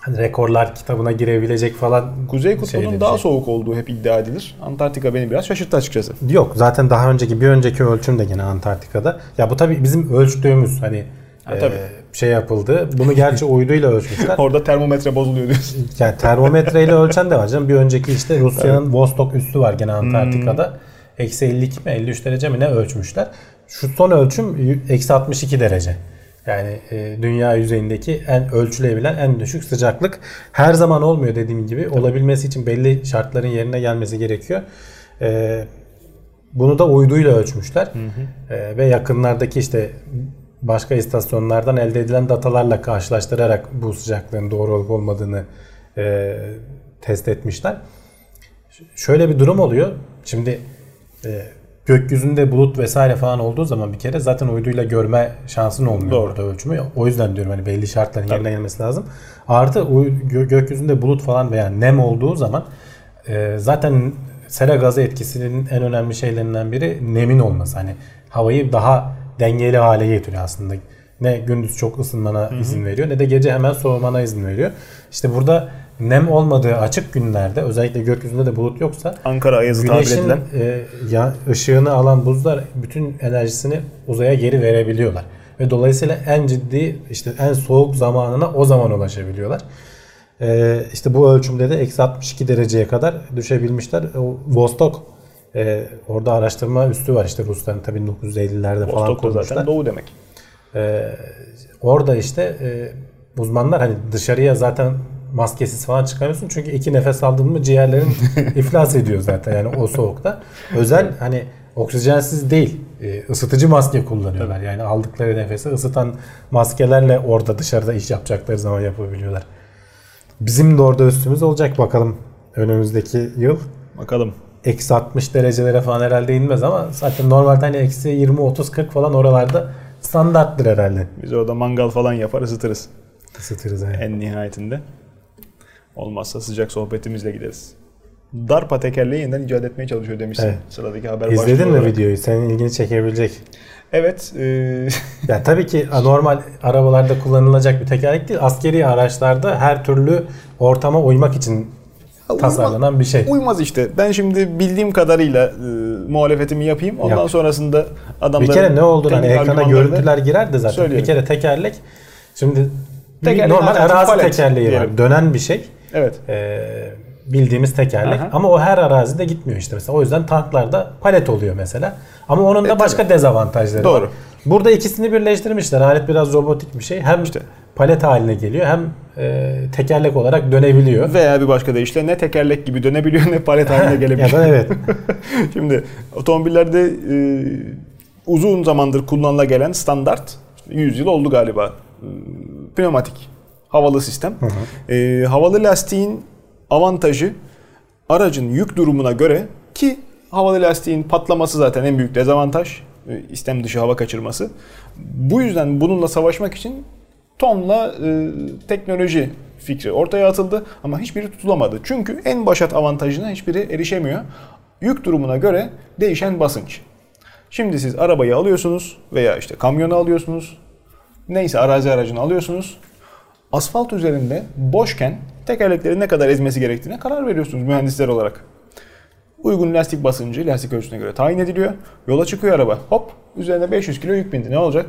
hani rekorlar kitabına girebilecek falan Kuzey Kutbu'nun daha şey. soğuk olduğu hep iddia edilir. Antarktika beni biraz şaşırttı açıkçası. Yok zaten daha önceki bir önceki ölçüm de gene Antarktika'da. Ya bu tabii bizim ölçtüğümüz hani Ha, e, tabii. Şey yapıldı. Bunu gerçi (laughs) uyduyla ölçmüşler. Orada termometre bozuluyor diyorsun. Yani termometreyle ölçen de var canım. Bir önceki işte Rusya'nın Vostok üssü var gene Antarktika'da. Hmm. Eksi 52 mi 53 derece mi ne ölçmüşler. Şu son ölçüm eksi 62 derece. Yani e, dünya yüzeyindeki en ölçülebilen en düşük sıcaklık. Her zaman olmuyor dediğim gibi. Olabilmesi için belli şartların yerine gelmesi gerekiyor. E, bunu da uyduyla ölçmüşler. E, ve yakınlardaki işte başka istasyonlardan elde edilen datalarla karşılaştırarak bu sıcaklığın doğru olup olmadığını e, test etmişler. Şöyle bir durum oluyor. Şimdi e, gökyüzünde bulut vesaire falan olduğu zaman bir kere zaten uyduyla görme şansın olmuyor Doğru. orada ölçümü. O yüzden diyorum hani belli şartların yerine gelmesi lazım. Artı gökyüzünde bulut falan veya nem olduğu zaman e, zaten sera gazı etkisinin en önemli şeylerinden biri nemin olması. Hani havayı daha dengeli hale getiriyor aslında. Ne gündüz çok ısınmana izin veriyor ne de gece hemen soğumana izin veriyor. İşte burada nem olmadığı açık günlerde özellikle gökyüzünde de bulut yoksa Ankara ayazı tabir edilen. e, ya, ışığını alan buzlar bütün enerjisini uzaya geri verebiliyorlar. Ve dolayısıyla en ciddi işte en soğuk zamanına o zaman ulaşabiliyorlar. E, işte bu ölçümde de eksi 62 dereceye kadar düşebilmişler. O Vostok e, orada araştırma üstü var işte Rusların tabii 1950'lerde falan kurmuşlar. zaten doğu demek. Ee, orada işte e, uzmanlar hani dışarıya zaten maskesiz falan çıkamıyorsun çünkü iki nefes aldın mı ciğerlerin (laughs) iflas ediyor zaten yani o soğukta. Özel hani oksijensiz değil e, ısıtıcı maske kullanıyorlar. Yani aldıkları nefesi ısıtan maskelerle orada dışarıda iş yapacakları zaman yapabiliyorlar. Bizim de orada üstümüz olacak bakalım önümüzdeki yıl. Bakalım. Eksi 60 derecelere falan herhalde inmez ama zaten normalde hani eksi 20, 30, 40 falan oralarda standarttır herhalde. Biz orada mangal falan yapar ısıtırız. Isıtırız yani. En nihayetinde. Olmazsa sıcak sohbetimizle gideriz. Darpa tekerleği yeniden icat etmeye çalışıyor demişsin. Evet. Sıradaki haber İzledin başlığı mi olarak. videoyu? Senin ilgini çekebilecek. Evet. e, (laughs) Ya tabii ki normal arabalarda kullanılacak bir tekerlek değil. Askeri araçlarda her türlü ortama uymak için tasarlanan bir şey. uymaz işte. Ben şimdi bildiğim kadarıyla e, muhalefetimi yapayım. Ondan Yap. sonrasında adamların Bir kere ne olduğunu hani ekrana görüntüler girer de zaten. söyleyelim. Bir kere tekerlek şimdi Tekerleğin normal arazi palet tekerleği var. diyelim. Dönen bir şey. Evet. Ee, bildiğimiz tekerlek Aha. ama o her arazide gitmiyor işte mesela. O yüzden tanklarda palet oluyor mesela. Ama onun da E, başka dezavantajları Doğru. var. Burada ikisini birleştirmişler. Alet biraz robotik bir şey. Hem İşte. palet haline geliyor hem e, tekerlek olarak dönebiliyor. Veya bir başka deyişle ne tekerlek gibi dönebiliyor ne palet (laughs) haline ya gelebiliyor. da evet. (laughs) Şimdi otomobillerde e, uzun zamandır kullanıla gelen standart 100 yıl oldu galiba. E, pneumatik havalı sistem. E, havalı lastiğin avantajı aracın yük durumuna göre ki havalı lastiğin patlaması zaten en büyük dezavantaj. E, istem dışı hava kaçırması. Bu yüzden bununla savaşmak için tonla e, teknoloji fikri ortaya atıldı ama hiçbiri tutulamadı. Çünkü en başat avantajına hiçbiri erişemiyor. Yük durumuna göre değişen basınç. Şimdi siz arabayı alıyorsunuz veya işte kamyonu alıyorsunuz. Neyse arazi aracını alıyorsunuz. Asfalt üzerinde boşken tekerlekleri ne kadar ezmesi gerektiğine karar veriyorsunuz mühendisler olarak. Uygun lastik basıncı lastik ölçüsüne göre tayin ediliyor. Yola çıkıyor araba. Hop üzerine 500 kilo yük bindi. Ne olacak?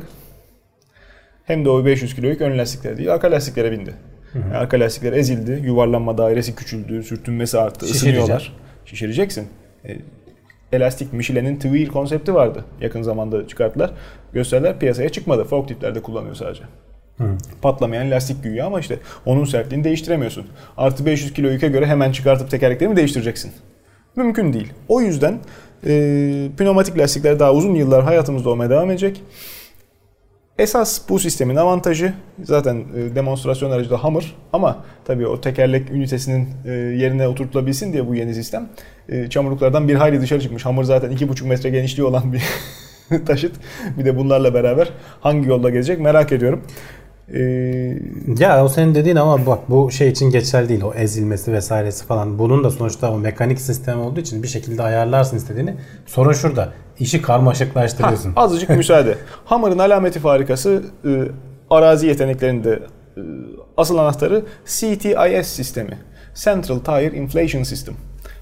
Hem de o 500 kilo yük ön lastiklere değil arka lastiklere bindi. Yani arka lastikler ezildi. Yuvarlanma dairesi küçüldü. Sürtünmesi arttı. Şişirecek. ısınıyorlar. Şişireceksin. E, elastik Michelin'in Tweel konsepti vardı. Yakın zamanda çıkarttılar. Gösteriler piyasaya çıkmadı. Forkliftlerde kullanıyor sadece. Patlamayan lastik güya ama işte onun sertliğini değiştiremiyorsun. Artı 500 kilo yüke göre hemen çıkartıp tekerlekleri mi değiştireceksin? Mümkün değil. O yüzden e, pneumatik lastikler daha uzun yıllar hayatımızda olmaya devam edecek. Esas bu sistemin avantajı zaten e, demonstrasyon aracı da Hummer ama tabii o tekerlek ünitesinin e, yerine oturtulabilsin diye bu yeni sistem e, çamurluklardan bir hayli dışarı çıkmış. Hummer zaten 2,5 metre genişliği olan bir (laughs) taşıt. Bir de bunlarla beraber hangi yolda gezecek merak ediyorum. E, Ya o senin dediğin ama bak bu şey için geçerli değil. O ezilmesi vesairesi falan. Bunun da sonuçta o mekanik sistem olduğu için bir şekilde ayarlarsın istediğini. Sorun şurada. İşi karmaşıklaştırıyorsun. Ha, azıcık (laughs) müsaade. Hammer'ın alameti farikası e, arazi yeteneklerinde e, asıl anahtarı CTIS sistemi. Central Tire Inflation System.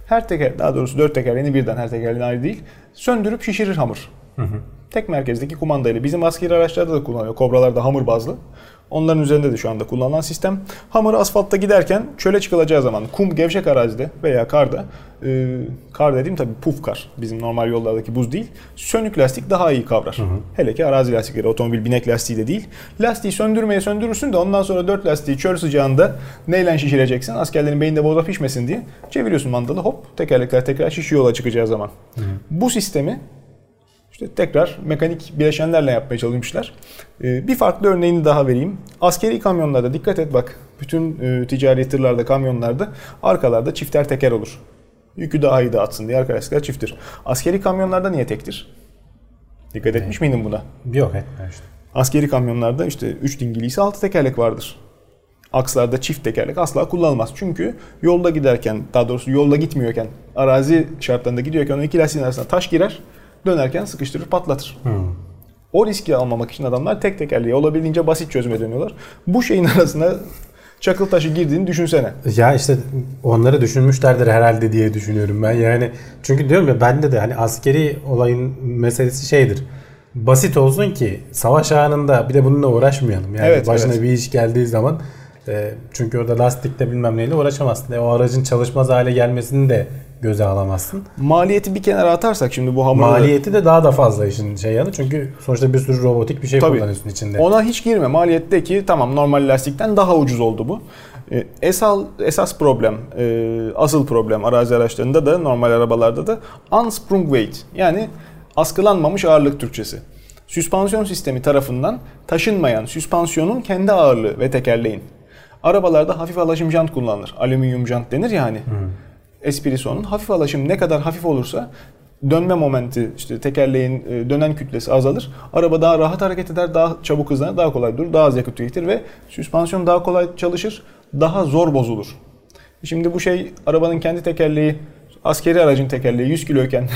Her teker, daha doğrusu dört tekerleğini birden her tekerleğin ayrı değil. Söndürüp şişirir Hammer. Tek merkezdeki kumandayla. Bizim askeri araçlarda da kullanıyor. Kobralar da Hammer bazlı. Onların üzerinde de şu anda kullanılan sistem. Hammer asfaltta giderken çöle çıkılacağı zaman kum gevşek arazide veya karda e, kar dediğim tabii puf kar. Bizim normal yollardaki buz değil. Sönük lastik daha iyi kavrar. Hele ki arazi lastikleri otomobil binek lastiği de değil. Lastiği söndürmeye söndürürsün de ondan sonra dört lastiği çöl sıcağında neyle şişireceksin? Askerlerin beyninde boza pişmesin diye çeviriyorsun mandalı hop tekerlekler tekrar şişiyor yola çıkacağı zaman. Bu sistemi işte tekrar mekanik bileşenlerle yapmaya çalışmışlar. Ee, bir farklı örneğini daha vereyim. Askeri kamyonlarda dikkat et bak. Bütün e, ticari tırlarda, kamyonlarda arkalarda çifter teker olur. Yükü daha iyi dağıtsın diye arka lastikler çifttir. Askeri kamyonlarda niye tektir? Dikkat etmiş miydin buna? Yok işte. Askeri kamyonlarda işte 3 dingili ise 6 tekerlek vardır. Akslarda çift tekerlek asla kullanılmaz. Çünkü yolda giderken, daha doğrusu yolda gitmiyorken, arazi şartlarında gidiyorken o iki lastiğin arasına taş girer, dönerken sıkıştırır, patlatır. O riski almamak için adamlar tek tekerleği olabildiğince basit çözüme dönüyorlar. Bu şeyin arasına çakıl taşı girdiğini düşünsene. Ya işte onları düşünmüşlerdir herhalde diye düşünüyorum ben. Yani çünkü diyorum ya bende de hani askeri olayın meselesi şeydir. Basit olsun ki savaş anında bir de bununla uğraşmayalım. Yani Evet, başına evet. bir iş geldiği zaman e, çünkü orada lastikle bilmem neyle uğraşamazsın. E, o aracın çalışmaz hale gelmesini de göze alamazsın. Maliyeti bir kenara atarsak şimdi bu hamurları... Maliyeti de daha da fazla işin şey yanı. Çünkü sonuçta bir sürü robotik bir şey Tabii. kullanıyorsun içinde. Ona hiç girme. Maliyetteki tamam normal lastikten daha ucuz oldu bu. Ee, Esas, esas problem, e, asıl problem arazi araçlarında da normal arabalarda da unsprung weight yani askılanmamış ağırlık Türkçesi. Süspansiyon sistemi tarafından taşınmayan süspansiyonun kendi ağırlığı ve tekerleğin. Arabalarda hafif alaşım jant kullanılır. Alüminyum jant denir ya hani. Esprisi onun. Hafif alaşım ne kadar hafif olursa dönme momenti işte tekerleğin e, dönen kütlesi azalır. Araba daha rahat hareket eder, daha çabuk hızlanır, daha kolay durur, daha az yakıt tüketir ve süspansiyon daha kolay çalışır, daha zor bozulur. Şimdi bu şey arabanın kendi tekerleği askeri aracın tekerleği 100 kiloyken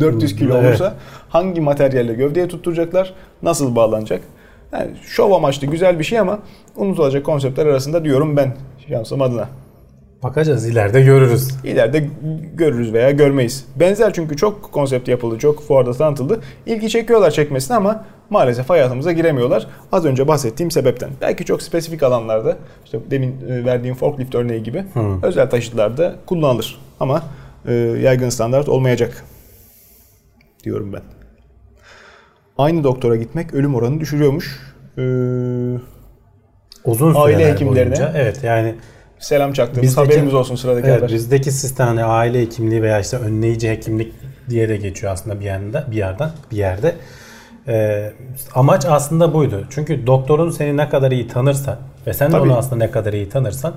400 kilo Evet. olursa hangi materyalle gövdeye tutturacaklar, nasıl bağlanacak? Yani şov amaçlı güzel bir şey ama unutulacak konseptler arasında diyorum ben şansım adına. Bakacağız ileride görürüz. İleride görürüz veya görmeyiz. Benzer çünkü çok konsept yapıldı, çok fuarda tanıtıldı. İlgi çekiyorlar çekmesine ama maalesef hayatımıza giremiyorlar. Az önce bahsettiğim sebepten. Belki çok spesifik alanlarda, işte demin e, verdiğim forklift örneği gibi Hı. özel taşıtlarda kullanılır. Ama e, yaygın standart olmayacak diyorum ben. Aynı doktora gitmek ölüm oranını düşürüyormuş. Ee, Uzun Aile süreler hekimlerine boyunca. Evet yani selam çaktığımız Bizdeki- haberimiz olsun sıradaki Evet, haber. bizdeki sistem hani aile hekimliği veya işte önleyici hekimlik diye de geçiyor aslında bir yerden bir yerden bir yerde. Ee, amaç aslında buydu. Çünkü doktorun seni ne kadar iyi tanırsa ve sen de Tabii. onu aslında ne kadar iyi tanırsan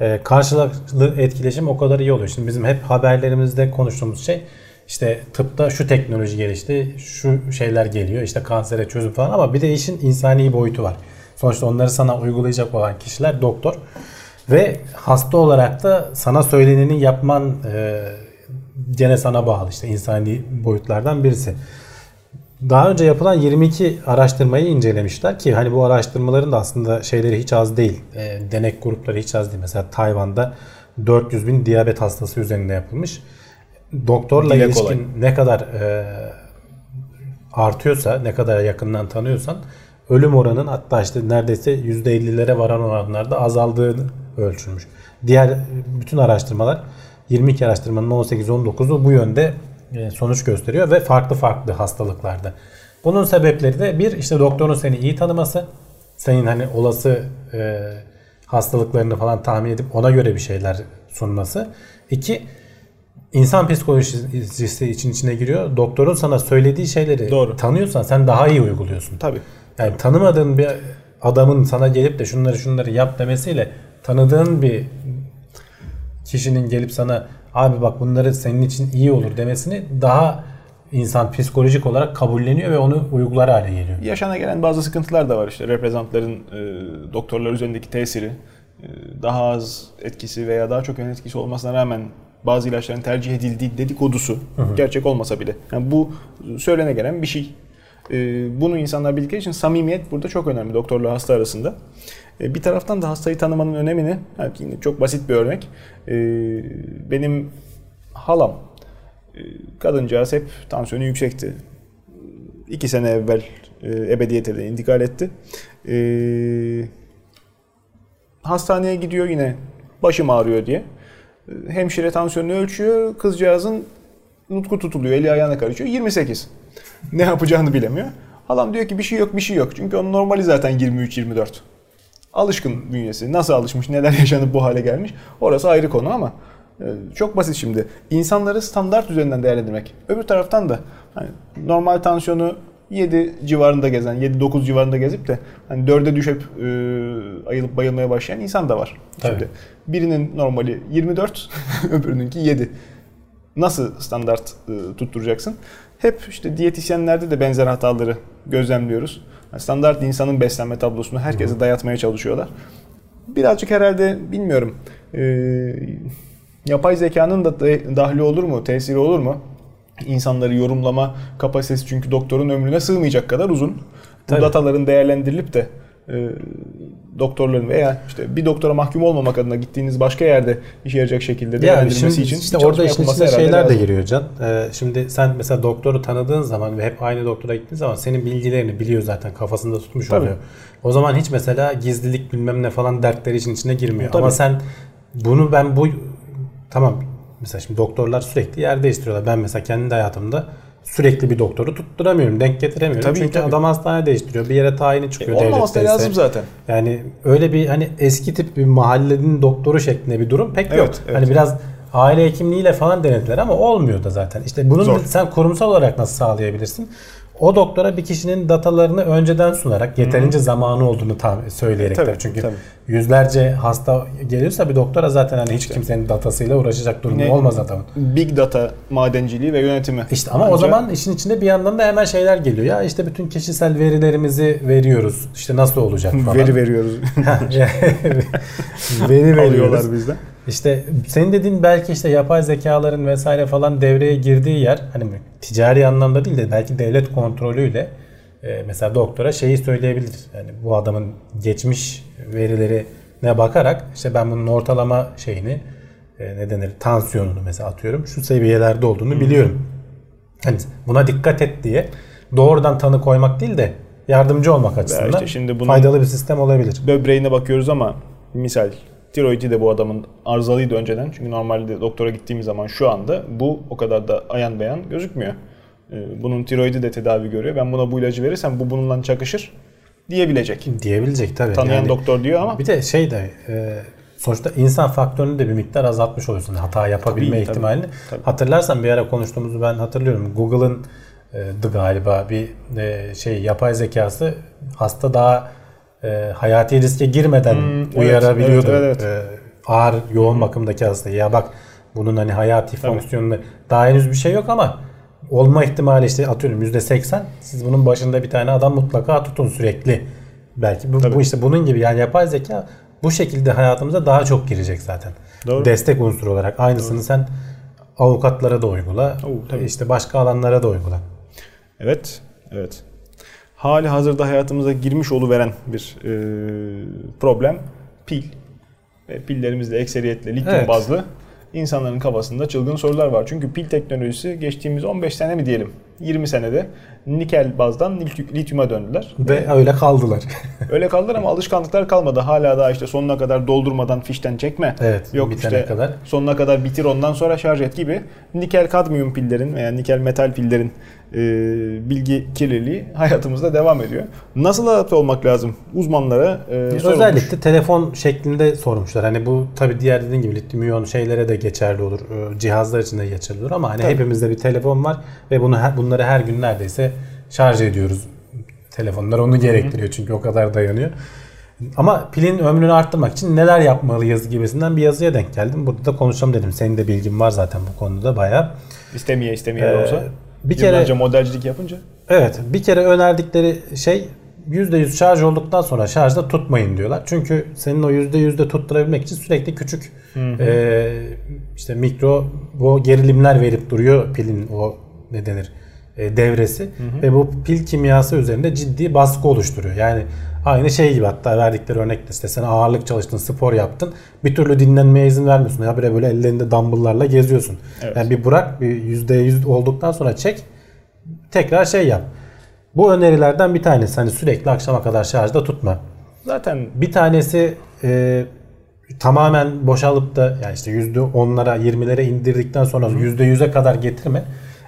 e, karşılıklı etkileşim o kadar iyi oluyor. Şimdi bizim hep haberlerimizde konuştuğumuz şey işte tıpta şu teknoloji gelişti, şu şeyler geliyor, işte kansere çözüm falan ama bir de işin insani boyutu var. Sonuçta onları sana uygulayacak olan kişiler doktor. Ve hasta olarak da sana söyleneni yapman e, gene sana bağlı işte insani boyutlardan birisi. Daha önce yapılan 22 araştırmayı incelemişler ki hani bu araştırmaların da aslında şeyleri hiç az değil. E, denek grupları hiç az değil. Mesela Tayvan'da 400 bin diyabet hastası üzerinde yapılmış. Doktorla Dile ilişkin kolay. ne kadar e, artıyorsa, ne kadar yakından tanıyorsan ölüm oranın hatta işte neredeyse %50'lere varan oranlarda azaldığını ölçülmüş. Diğer bütün araştırmalar 22 araştırmanın 18-19'u bu yönde e, sonuç gösteriyor ve farklı farklı hastalıklarda. Bunun sebepleri de bir işte doktorun seni iyi tanıması, senin hani olası e, hastalıklarını falan tahmin edip ona göre bir şeyler sunması. İki İnsan psikolojisi için içine giriyor. Doktorun sana söylediği şeyleri Doğru. tanıyorsan sen daha iyi uyguluyorsun. Tabii. Yani tanımadığın bir adamın sana gelip de şunları şunları yap demesiyle tanıdığın bir kişinin gelip sana abi bak bunları senin için iyi olur demesini daha insan psikolojik olarak kabulleniyor ve onu uygular hale geliyor. Yaşana gelen bazı sıkıntılar da var işte. Reprezentlerin e, doktorlar üzerindeki tesiri e, daha az etkisi veya daha çok etkisi olmasına rağmen bazı ilaçların tercih edildiği dedikodusu gerçek olmasa bile. Yani bu söylene gelen bir şey. E, bunu insanlar bildikleri için samimiyet burada çok önemli doktorla hasta arasında. E, bir taraftan da hastayı tanımanın önemini, yani yine çok basit bir örnek. E, benim halam, e, kadıncağız hep tansiyonu yüksekti. İki sene evvel ebediyete intikal etti. Hastaneye gidiyor yine başım ağrıyor diye. Hemşire tansiyonunu ölçüyor. Kızcağızın nutku tutuluyor. Eli ayağına karışıyor. 28. Ne yapacağını bilemiyor. Adam diyor ki bir şey yok bir şey yok. Çünkü onun normali zaten 23-24. Alışkın bünyesi. Nasıl alışmış, neler (laughs) yaşanıp bu hale gelmiş. Orası ayrı konu ama e, çok basit şimdi. İnsanları standart üzerinden değerlendirmek. Öbür taraftan da hani normal tansiyonu 7 civarında gezen, 7-9 civarında gezip de hani 4'e düşüp e, ayılıp bayılmaya başlayan insan da var. Tabii. Şimdi birinin normali 24, (laughs) öbürününki 7. Nasıl standart e, tutturacaksın? Hep işte diyetisyenlerde de benzer hataları gözlemliyoruz. Standart insanın beslenme tablosunu herkese dayatmaya çalışıyorlar. Birazcık herhalde bilmiyorum. e, yapay zekanın da da- dahli olur mu, tesiri olur mu? İnsanları yorumlama kapasitesi çünkü doktorun ömrüne sığmayacak kadar uzun. Bu Tabii. dataların değerlendirilip de e, doktorların veya işte bir doktora mahkum olmamak adına gittiğiniz başka yerde işe yarayacak şekilde Yani değerlendirilmesi şimdi için işte orada işin içine şeyler de giriyor Can. Ee, şimdi sen mesela doktoru tanıdığın zaman ve hep aynı doktora gittiğin zaman senin bilgilerini biliyor zaten kafasında tutmuş Tabii. oluyor. O zaman hiç mesela gizlilik bilmem ne falan dertleri için içine girmiyor. Tabii. Ama sen bunu ben bu tamam mesela şimdi doktorlar sürekli yer değiştiriyorlar. Ben mesela kendi hayatımda sürekli bir doktoru tutturamıyorum. Denk getiremiyorum. Tabii, Çünkü tabii. adam hastane değiştiriyor. Bir yere tayini çıkıyor E, olmaması da lazım zaten. Yani öyle bir hani eski tip bir mahallenin doktoru şeklinde bir durum pek Evet, yok. evet. Hani biraz aile hekimliğiyle falan denediler ama olmuyor da zaten. İşte bunu Zor. sen kurumsal olarak nasıl sağlayabilirsin? O doktora bir kişinin datalarını önceden sunarak yeterince zamanı olduğunu tam söyleyerek Tabii, tabii, çünkü tabii. yüzlerce hasta geliyorsa bir doktora zaten hani hiç kimsenin datasıyla uğraşacak durumu Ne- olmaz adamın. Big data madenciliği ve yönetimi. İşte ama o Ancak- zaman işin içinde bir yandan da hemen şeyler geliyor. Ya işte bütün kişisel verilerimizi veriyoruz. İşte nasıl olacak (laughs) falan. veri veriyoruz. (laughs) (laughs) veri veriyoruz. Alıyorlar bizden. İşte senin dediğin belki işte yapay zekaların vesaire falan devreye girdiği yer hani ticari anlamda değil de belki devlet kontrolüyle e, mesela doktora şeyi söyleyebilir. Yani bu adamın geçmiş verilerine bakarak işte ben bunun ortalama şeyini e, ne denir tansiyonunu mesela atıyorum şu seviyelerde olduğunu biliyorum. Hani buna dikkat et diye doğrudan tanı koymak değil de yardımcı olmak açısından işte şimdi bunun- faydalı bir sistem olabilir. Böbreğine bakıyoruz ama misal tiroidi de bu adamın arızalıydı önceden. Çünkü normalde doktora gittiğimiz zaman şu anda bu o kadar da ayan beyan gözükmüyor. Ee, Bunun tiroidi de tedavi görüyor. Ben buna bu ilacı verirsem bu bununla çakışır diyebilecek. Diyebilecek tabii. Tanıyan Yani doktor diyor ama Bir de şey de e, sonuçta insan faktörünü de bir miktar azaltmış oluyorsun. Hata yapabilme Tabii, tabii, ihtimalini. tabii. Hatırlarsan bir ara konuştuğumuzu ben hatırlıyorum. Google'ın e, galiba bir e, şey yapay zekası hasta daha e, hayati riske girmeden Hmm, evet, uyarabiliyordu. evet, evet, E, ağır yoğun bakımdaki hastayı. Ya bak bunun hani hayati Tabii. daha henüz bir şey yok ama olma ihtimali işte atıyorum %80. Siz bunun başında bir tane adam mutlaka tutun sürekli. Belki bu, Tabii. bu işte bunun gibi yani yapay zeka bu şekilde hayatımıza daha çok girecek zaten. Doğru. Destek unsuru olarak aynısını sen avukatlara da uygula. Oo, tabii. işte başka alanlara da uygula. Evet, evet. Hali hazırda hayatımıza girmiş oluveren bir e, problem pil. Ve pillerimizde ekseriyetle lityum Evet. bazlı insanların kafasında çılgın sorular var. Çünkü pil teknolojisi geçtiğimiz 15 sene mi diyelim 20 senede nikel bazdan lityum- lityuma döndüler. Ve öyle kaldılar. (laughs) Öyle kaldılar ama alışkanlıklar kalmadı. Hala daha işte sonuna kadar doldurmadan fişten çekme. evet. Yok işte kadar. sonuna kadar bitir ondan sonra şarj et gibi nikel kadmiyum pillerin veya nikel metal pillerin e, bilgi kirliliği hayatımızda devam ediyor. Nasıl adapte olmak lazım? Uzmanlara e, sorulmuş. Özellikle telefon şeklinde sormuşlar. Hani bu tabi diğer dediğin gibi lityum iyon şeylere de geçerli olur. Ee, Cihazlar için de geçerli olur ama hani Tabii. hepimizde bir telefon var ve bunu bunları her gün neredeyse şarj ediyoruz. Telefonlar onu gerektiriyor çünkü o kadar dayanıyor. Ama pilin ömrünü arttırmak için neler yapmalıyız gibisinden bir yazıya denk geldim. Burada da konuşalım dedim. Senin de bilgin var zaten bu konuda bayağı. İstemeye istemeye Ee, olsa. Bir kere Yıllarca modelcilik yapınca. Evet, bir kere önerdikleri şey %100 şarj olduktan sonra şarjda tutmayın diyorlar. Çünkü senin o %100'de tutturabilmek için sürekli küçük e, işte mikro bu gerilimler verip duruyor pilin o ne denir e, devresi ve bu pil kimyası üzerinde ciddi baskı oluşturuyor. Yani aynı şey gibi hatta verdikleri örnekte işte sen ağırlık çalıştın, spor yaptın. Bir türlü dinlenmeye izin vermiyorsun. Ya böyle böyle ellerinde dumbbell'larla geziyorsun. Evet. Yani bir bırak bir %100 olduktan sonra çek tekrar şey yap. Bu önerilerden bir tanesi hani sürekli akşama kadar şarjda tutma. Zaten Bir tanesi e, tamamen boşalıp da yani işte %10'lara 20'lere indirdikten sonra %100'e kadar getirme.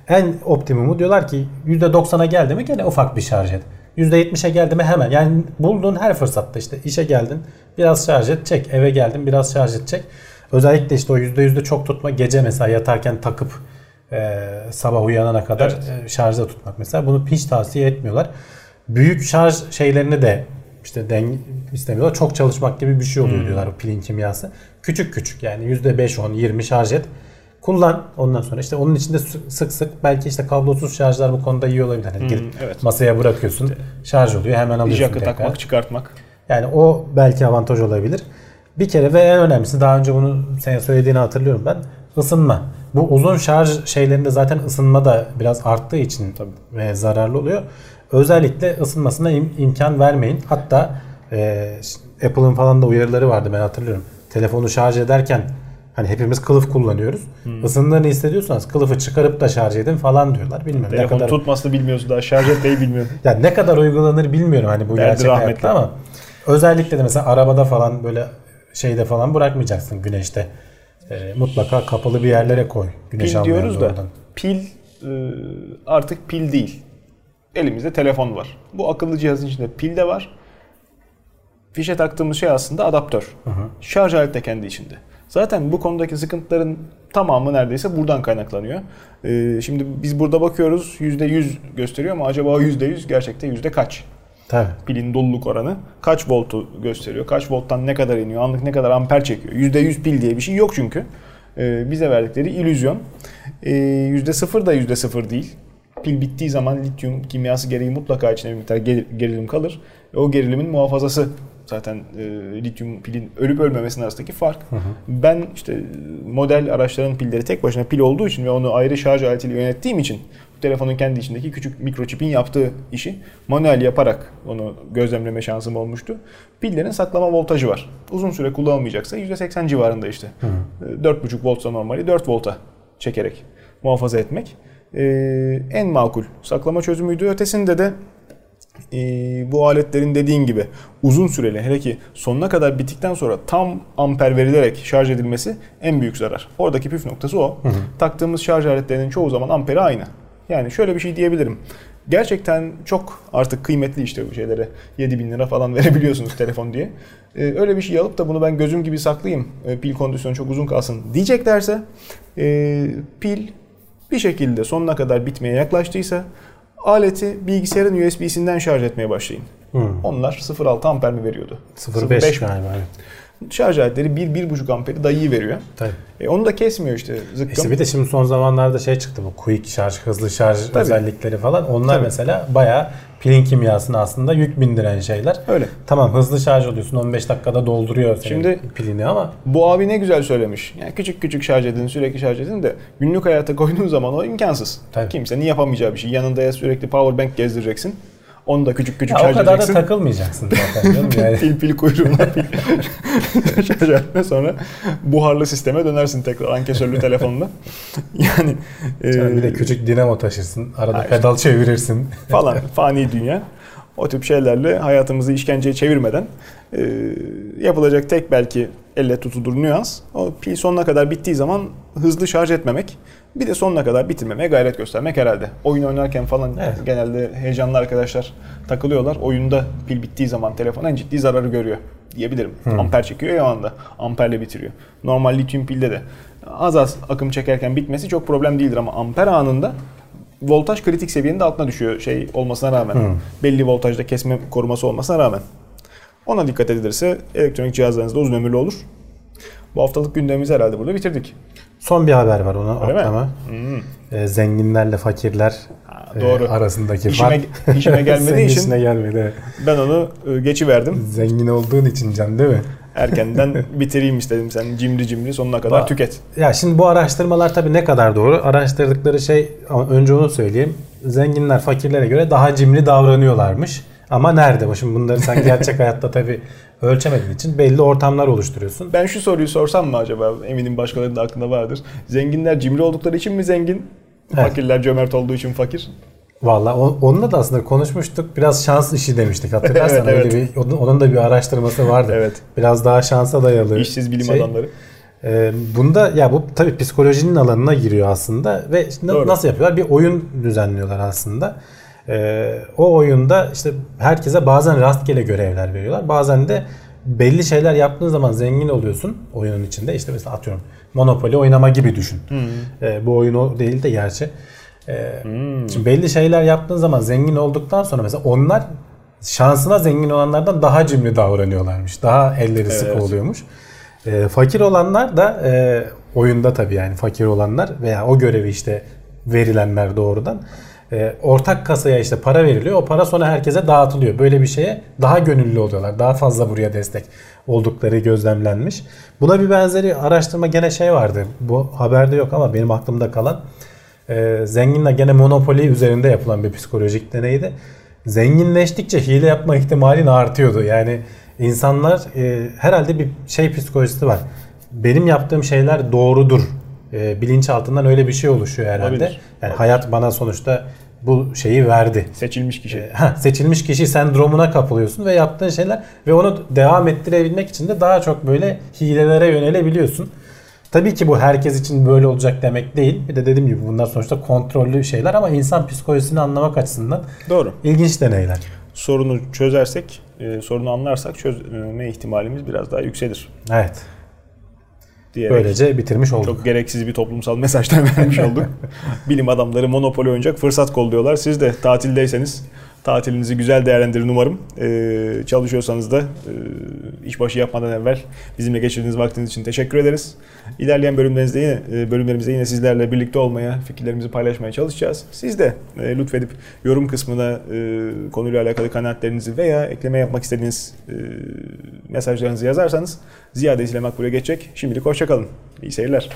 En optimumu diyorlar ki %90'a geldi mi gene ufak bir şarj et. %70'e geldi mi hemen. Yani bulduğun her fırsatta işte işe geldin biraz şarj et çek. Eve geldin biraz şarj et çek. Özellikle işte o %100'de çok tutma. Gece mesela yatarken takıp e, sabah uyanana kadar e, şarjda tutmak mesela. Bunu hiç tavsiye etmiyorlar. Büyük şarj şeylerini de işte denge istemiyorlar. Çok çalışmak gibi bir şey oluyor diyorlar o pilin kimyası. Küçük küçük yani %5, 10, 20 şarj et. Kullan ondan sonra işte onun içinde sı- sık sık belki işte kablosuz şarjlar bu konuda iyi olabilir. Hani gidip evet. masaya bırakıyorsun. Şarj oluyor hemen alıyorsun Jack'ı tekrar. takmak, çıkartmak. Yani o belki avantaj olabilir. Bir kere ve en önemlisi daha önce bunu sen söylediğini hatırlıyorum ben. Isınma. Bu uzun şarj şeylerinde zaten ısınma da biraz arttığı için Tabii. ve zararlı oluyor. Özellikle ısınmasına im- imkan vermeyin. Hatta e, Apple'ın falan da uyarıları vardı ben hatırlıyorum. Telefonu şarj ederken hani hepimiz kılıf kullanıyoruz. Hmm. Isındığını hissediyorsanız kılıfı çıkarıp da şarj edin falan diyorlar. Bilmiyorum ne Telefonu kadar tutmasını bilmiyorsun daha şarj etmeyi bilmiyorsun. yani ne kadar uygulanır bilmiyorum hani bu Derdi gerçek rahmetli. hayatta ama özellikle de mesela arabada falan böyle şeyde falan bırakmayacaksın güneşte. Ee, mutlaka kapalı bir yerlere koy. Güneş Pil diyoruz da oradan. pil e, artık pil değil. Elimizde telefon var. Bu akıllı cihazın içinde pil de var. Fişe taktığımız şey aslında adaptör. Şarj aleti de kendi içinde. Zaten bu konudaki sıkıntıların tamamı neredeyse buradan kaynaklanıyor. E, şimdi biz burada bakıyoruz %100 gösteriyor ama acaba o %100 gerçekte yüzde kaç? Tabii. pilin doluluk oranı kaç voltu gösteriyor? Kaç volttan ne kadar iniyor? Anlık ne kadar amper çekiyor? %100 pil diye bir şey yok çünkü. Ee, bize verdikleri illüzyon. Ee, %0 da %0 değil. Pil bittiği zaman lityum kimyası gereği mutlaka içine bir miktar ger- gerilim kalır. O gerilimin muhafazası zaten e, lityum pilin ölüp ölmemesinin arasındaki fark. Ben işte model araçların pilleri tek başına pil olduğu için ve onu ayrı şarj aletiyle yönettiğim için telefonun kendi içindeki küçük mikroçipin yaptığı işi manuel yaparak onu gözlemleme şansım olmuştu. Pillerin saklama voltajı var. Uzun süre kullanılmayacaksa %80 civarında işte. Hı. 4,5 voltsa normali 4 volta çekerek muhafaza etmek. Ee, en makul saklama çözümüydü. Ötesinde de e, bu aletlerin dediğin gibi uzun süreli hele ki sonuna kadar bittikten sonra tam amper verilerek şarj edilmesi en büyük zarar. Oradaki püf noktası o. Hı hı. Taktığımız şarj aletlerinin çoğu zaman amperi aynı. Yani şöyle bir şey diyebilirim. Gerçekten çok artık kıymetli işte bu şeylere 7 bin lira falan (laughs) verebiliyorsunuz telefon diye. Ee, öyle bir şey alıp da bunu ben gözüm gibi saklayayım e, pil kondisyonu çok uzun kalsın diyeceklerse e, pil bir şekilde sonuna kadar bitmeye yaklaştıysa aleti bilgisayarın USB'sinden şarj etmeye başlayın. Hmm. Onlar 0.6 amper mi veriyordu? 0.5 galiba. Evet. Şarj aletleri 1-1.5 amperi dayıyı veriyor. Tabii. E, onu da kesmiyor işte zıkkım. İşte bir de şimdi son zamanlarda şey çıktı bu quick şarj, hızlı şarj Tabii. özellikleri falan. Onlar Tabii. mesela bayağı pilin kimyasını aslında yük bindiren şeyler. Öyle. Tamam hızlı şarj oluyorsun 15 dakikada dolduruyor senin Şimdi, pilini ama. Bu abi ne güzel söylemiş. Yani küçük küçük şarj edin sürekli şarj edin de günlük hayata koyduğun zaman o imkansız. Tabii. Kimsenin yapamayacağı bir şey. Yanında ya sürekli power bank gezdireceksin. Onu da küçük küçük ya şarj edeceksin. O kadar da takılmayacaksın zaten (laughs) canım yani. pil pil kuyruğuna pil (laughs) şarj etme sonra buharlı sisteme dönersin tekrar ankesörlü telefonla. (laughs) Yani e, bir de küçük dinamo taşırsın. Arada işte, pedal çevirirsin. falan fani dünya. O tip şeylerle hayatımızı işkenceye çevirmeden e, yapılacak tek belki elle tutulur nüans. O pil sonuna kadar bittiği zaman hızlı şarj etmemek. Bir de sonuna kadar bitirmemeye gayret göstermek herhalde. Oyun oynarken falan evet. genelde heyecanlı arkadaşlar takılıyorlar. Oyunda pil bittiği zaman telefon en ciddi zararı görüyor diyebilirim. Hmm. Amper çekiyor ya anda. Amperle bitiriyor. Normal lityum pilde de az az akım çekerken bitmesi çok problem değildir ama amper anında voltaj kritik seviyenin de altına düşüyor şey olmasına rağmen. Hmm. Belli voltajda kesme koruması olmasına rağmen. Ona dikkat edilirse elektronik cihazlarınız da uzun ömürlü olur. Bu haftalık gündemimizi herhalde burada bitirdik. Son bir haber var ona Öyle atlama. Hmm. E, zenginlerle fakirler ha, doğru. E, arasındaki işime, fark. İşime (laughs) gelmediği için işine gelmedi. ben onu e, geçiverdim. Zengin olduğun için can değil mi? Erkenden (laughs) bitireyim istedim sen cimri cimri sonuna kadar ba- tüket. Ya şimdi bu araştırmalar tabii ne kadar doğru? Araştırdıkları şey önce onu söyleyeyim. Zenginler fakirlere göre daha cimri davranıyorlarmış. Ama nerede? Şimdi bunları sen gerçek (laughs) hayatta tabii ölçemediğin için belli ortamlar oluşturuyorsun. Ben şu soruyu sorsam mı acaba? Eminim başkalarının da aklında vardır. Zenginler cimri oldukları için mi zengin? Evet. Fakirler cömert olduğu için fakir? Valla onunla da aslında konuşmuştuk. Biraz şans işi demiştik hatırlarsan. evet, (laughs) evet. Öyle bir, onun da bir araştırması vardı. evet. Biraz daha şansa dayalı. İşsiz bilim şey. adamları. E, bunda ya bu tabii psikolojinin alanına giriyor aslında ve Doğru. nasıl yapıyorlar? Bir oyun düzenliyorlar aslında. E, o oyunda işte herkese bazen rastgele görevler veriyorlar. Bazen de belli şeyler yaptığın zaman zengin oluyorsun oyunun içinde. İşte mesela atıyorum Monopoly oynama gibi düşün. Hmm. E, bu oyun o değil de gerçi. E, hmm. Şimdi belli şeyler yaptığın zaman zengin olduktan sonra mesela onlar şansına zengin olanlardan daha cimri davranıyorlarmış. Daha elleri evet. sıkı oluyormuş. E, fakir olanlar da e, oyunda tabii yani fakir olanlar veya o görevi işte verilenler doğrudan e, ortak kasaya işte para veriliyor. O para sonra herkese dağıtılıyor. Böyle bir şeye daha gönüllü oluyorlar. Daha fazla buraya destek oldukları gözlemlenmiş. Buna bir benzeri araştırma gene şey vardı. Bu haberde yok ama benim aklımda kalan. E, zenginle gene monopoli üzerinde yapılan bir psikolojik deneydi. Zenginleştikçe hile yapma ihtimalin artıyordu. Yani insanlar e, herhalde bir şey psikolojisi var. Benim yaptığım şeyler doğrudur e, bilinçaltından öyle bir şey oluşuyor herhalde. Olabilir. Yani hayat bana sonuçta bu şeyi verdi. Seçilmiş kişi. E, ha, seçilmiş kişi sendromuna kapılıyorsun ve yaptığın şeyler ve onu devam ettirebilmek için de daha çok böyle hilelere yönelebiliyorsun. Tabii ki bu herkes için böyle olacak demek değil. Bir de dediğim gibi bunlar sonuçta kontrollü şeyler ama insan psikolojisini anlamak açısından Doğru. ilginç deneyler. Sorunu çözersek, e, sorunu anlarsak çözme ihtimalimiz biraz daha yükselir. Evet diyerek böylece bitirmiş olduk. Çok gereksiz bir toplumsal mesajlar (laughs) vermiş olduk. (laughs) Bilim adamları monopoli oynayacak fırsat kolluyorlar. Siz de tatildeyseniz tatilinizi güzel değerlendirin umarım. Ee, çalışıyorsanız da e, işbaşı yapmadan evvel bizimle geçirdiğiniz vaktiniz için teşekkür ederiz. İlerleyen bölümlerimizde yine, e, bölümlerimizde yine sizlerle birlikte olmaya, fikirlerimizi paylaşmaya çalışacağız. Siz de e, lütfedip yorum kısmına e, konuyla alakalı kanaatlerinizi veya ekleme yapmak istediğiniz e, mesajlarınızı yazarsanız ziyadesiyle makbule geçecek. Şimdilik hoşçakalın. İyi seyirler.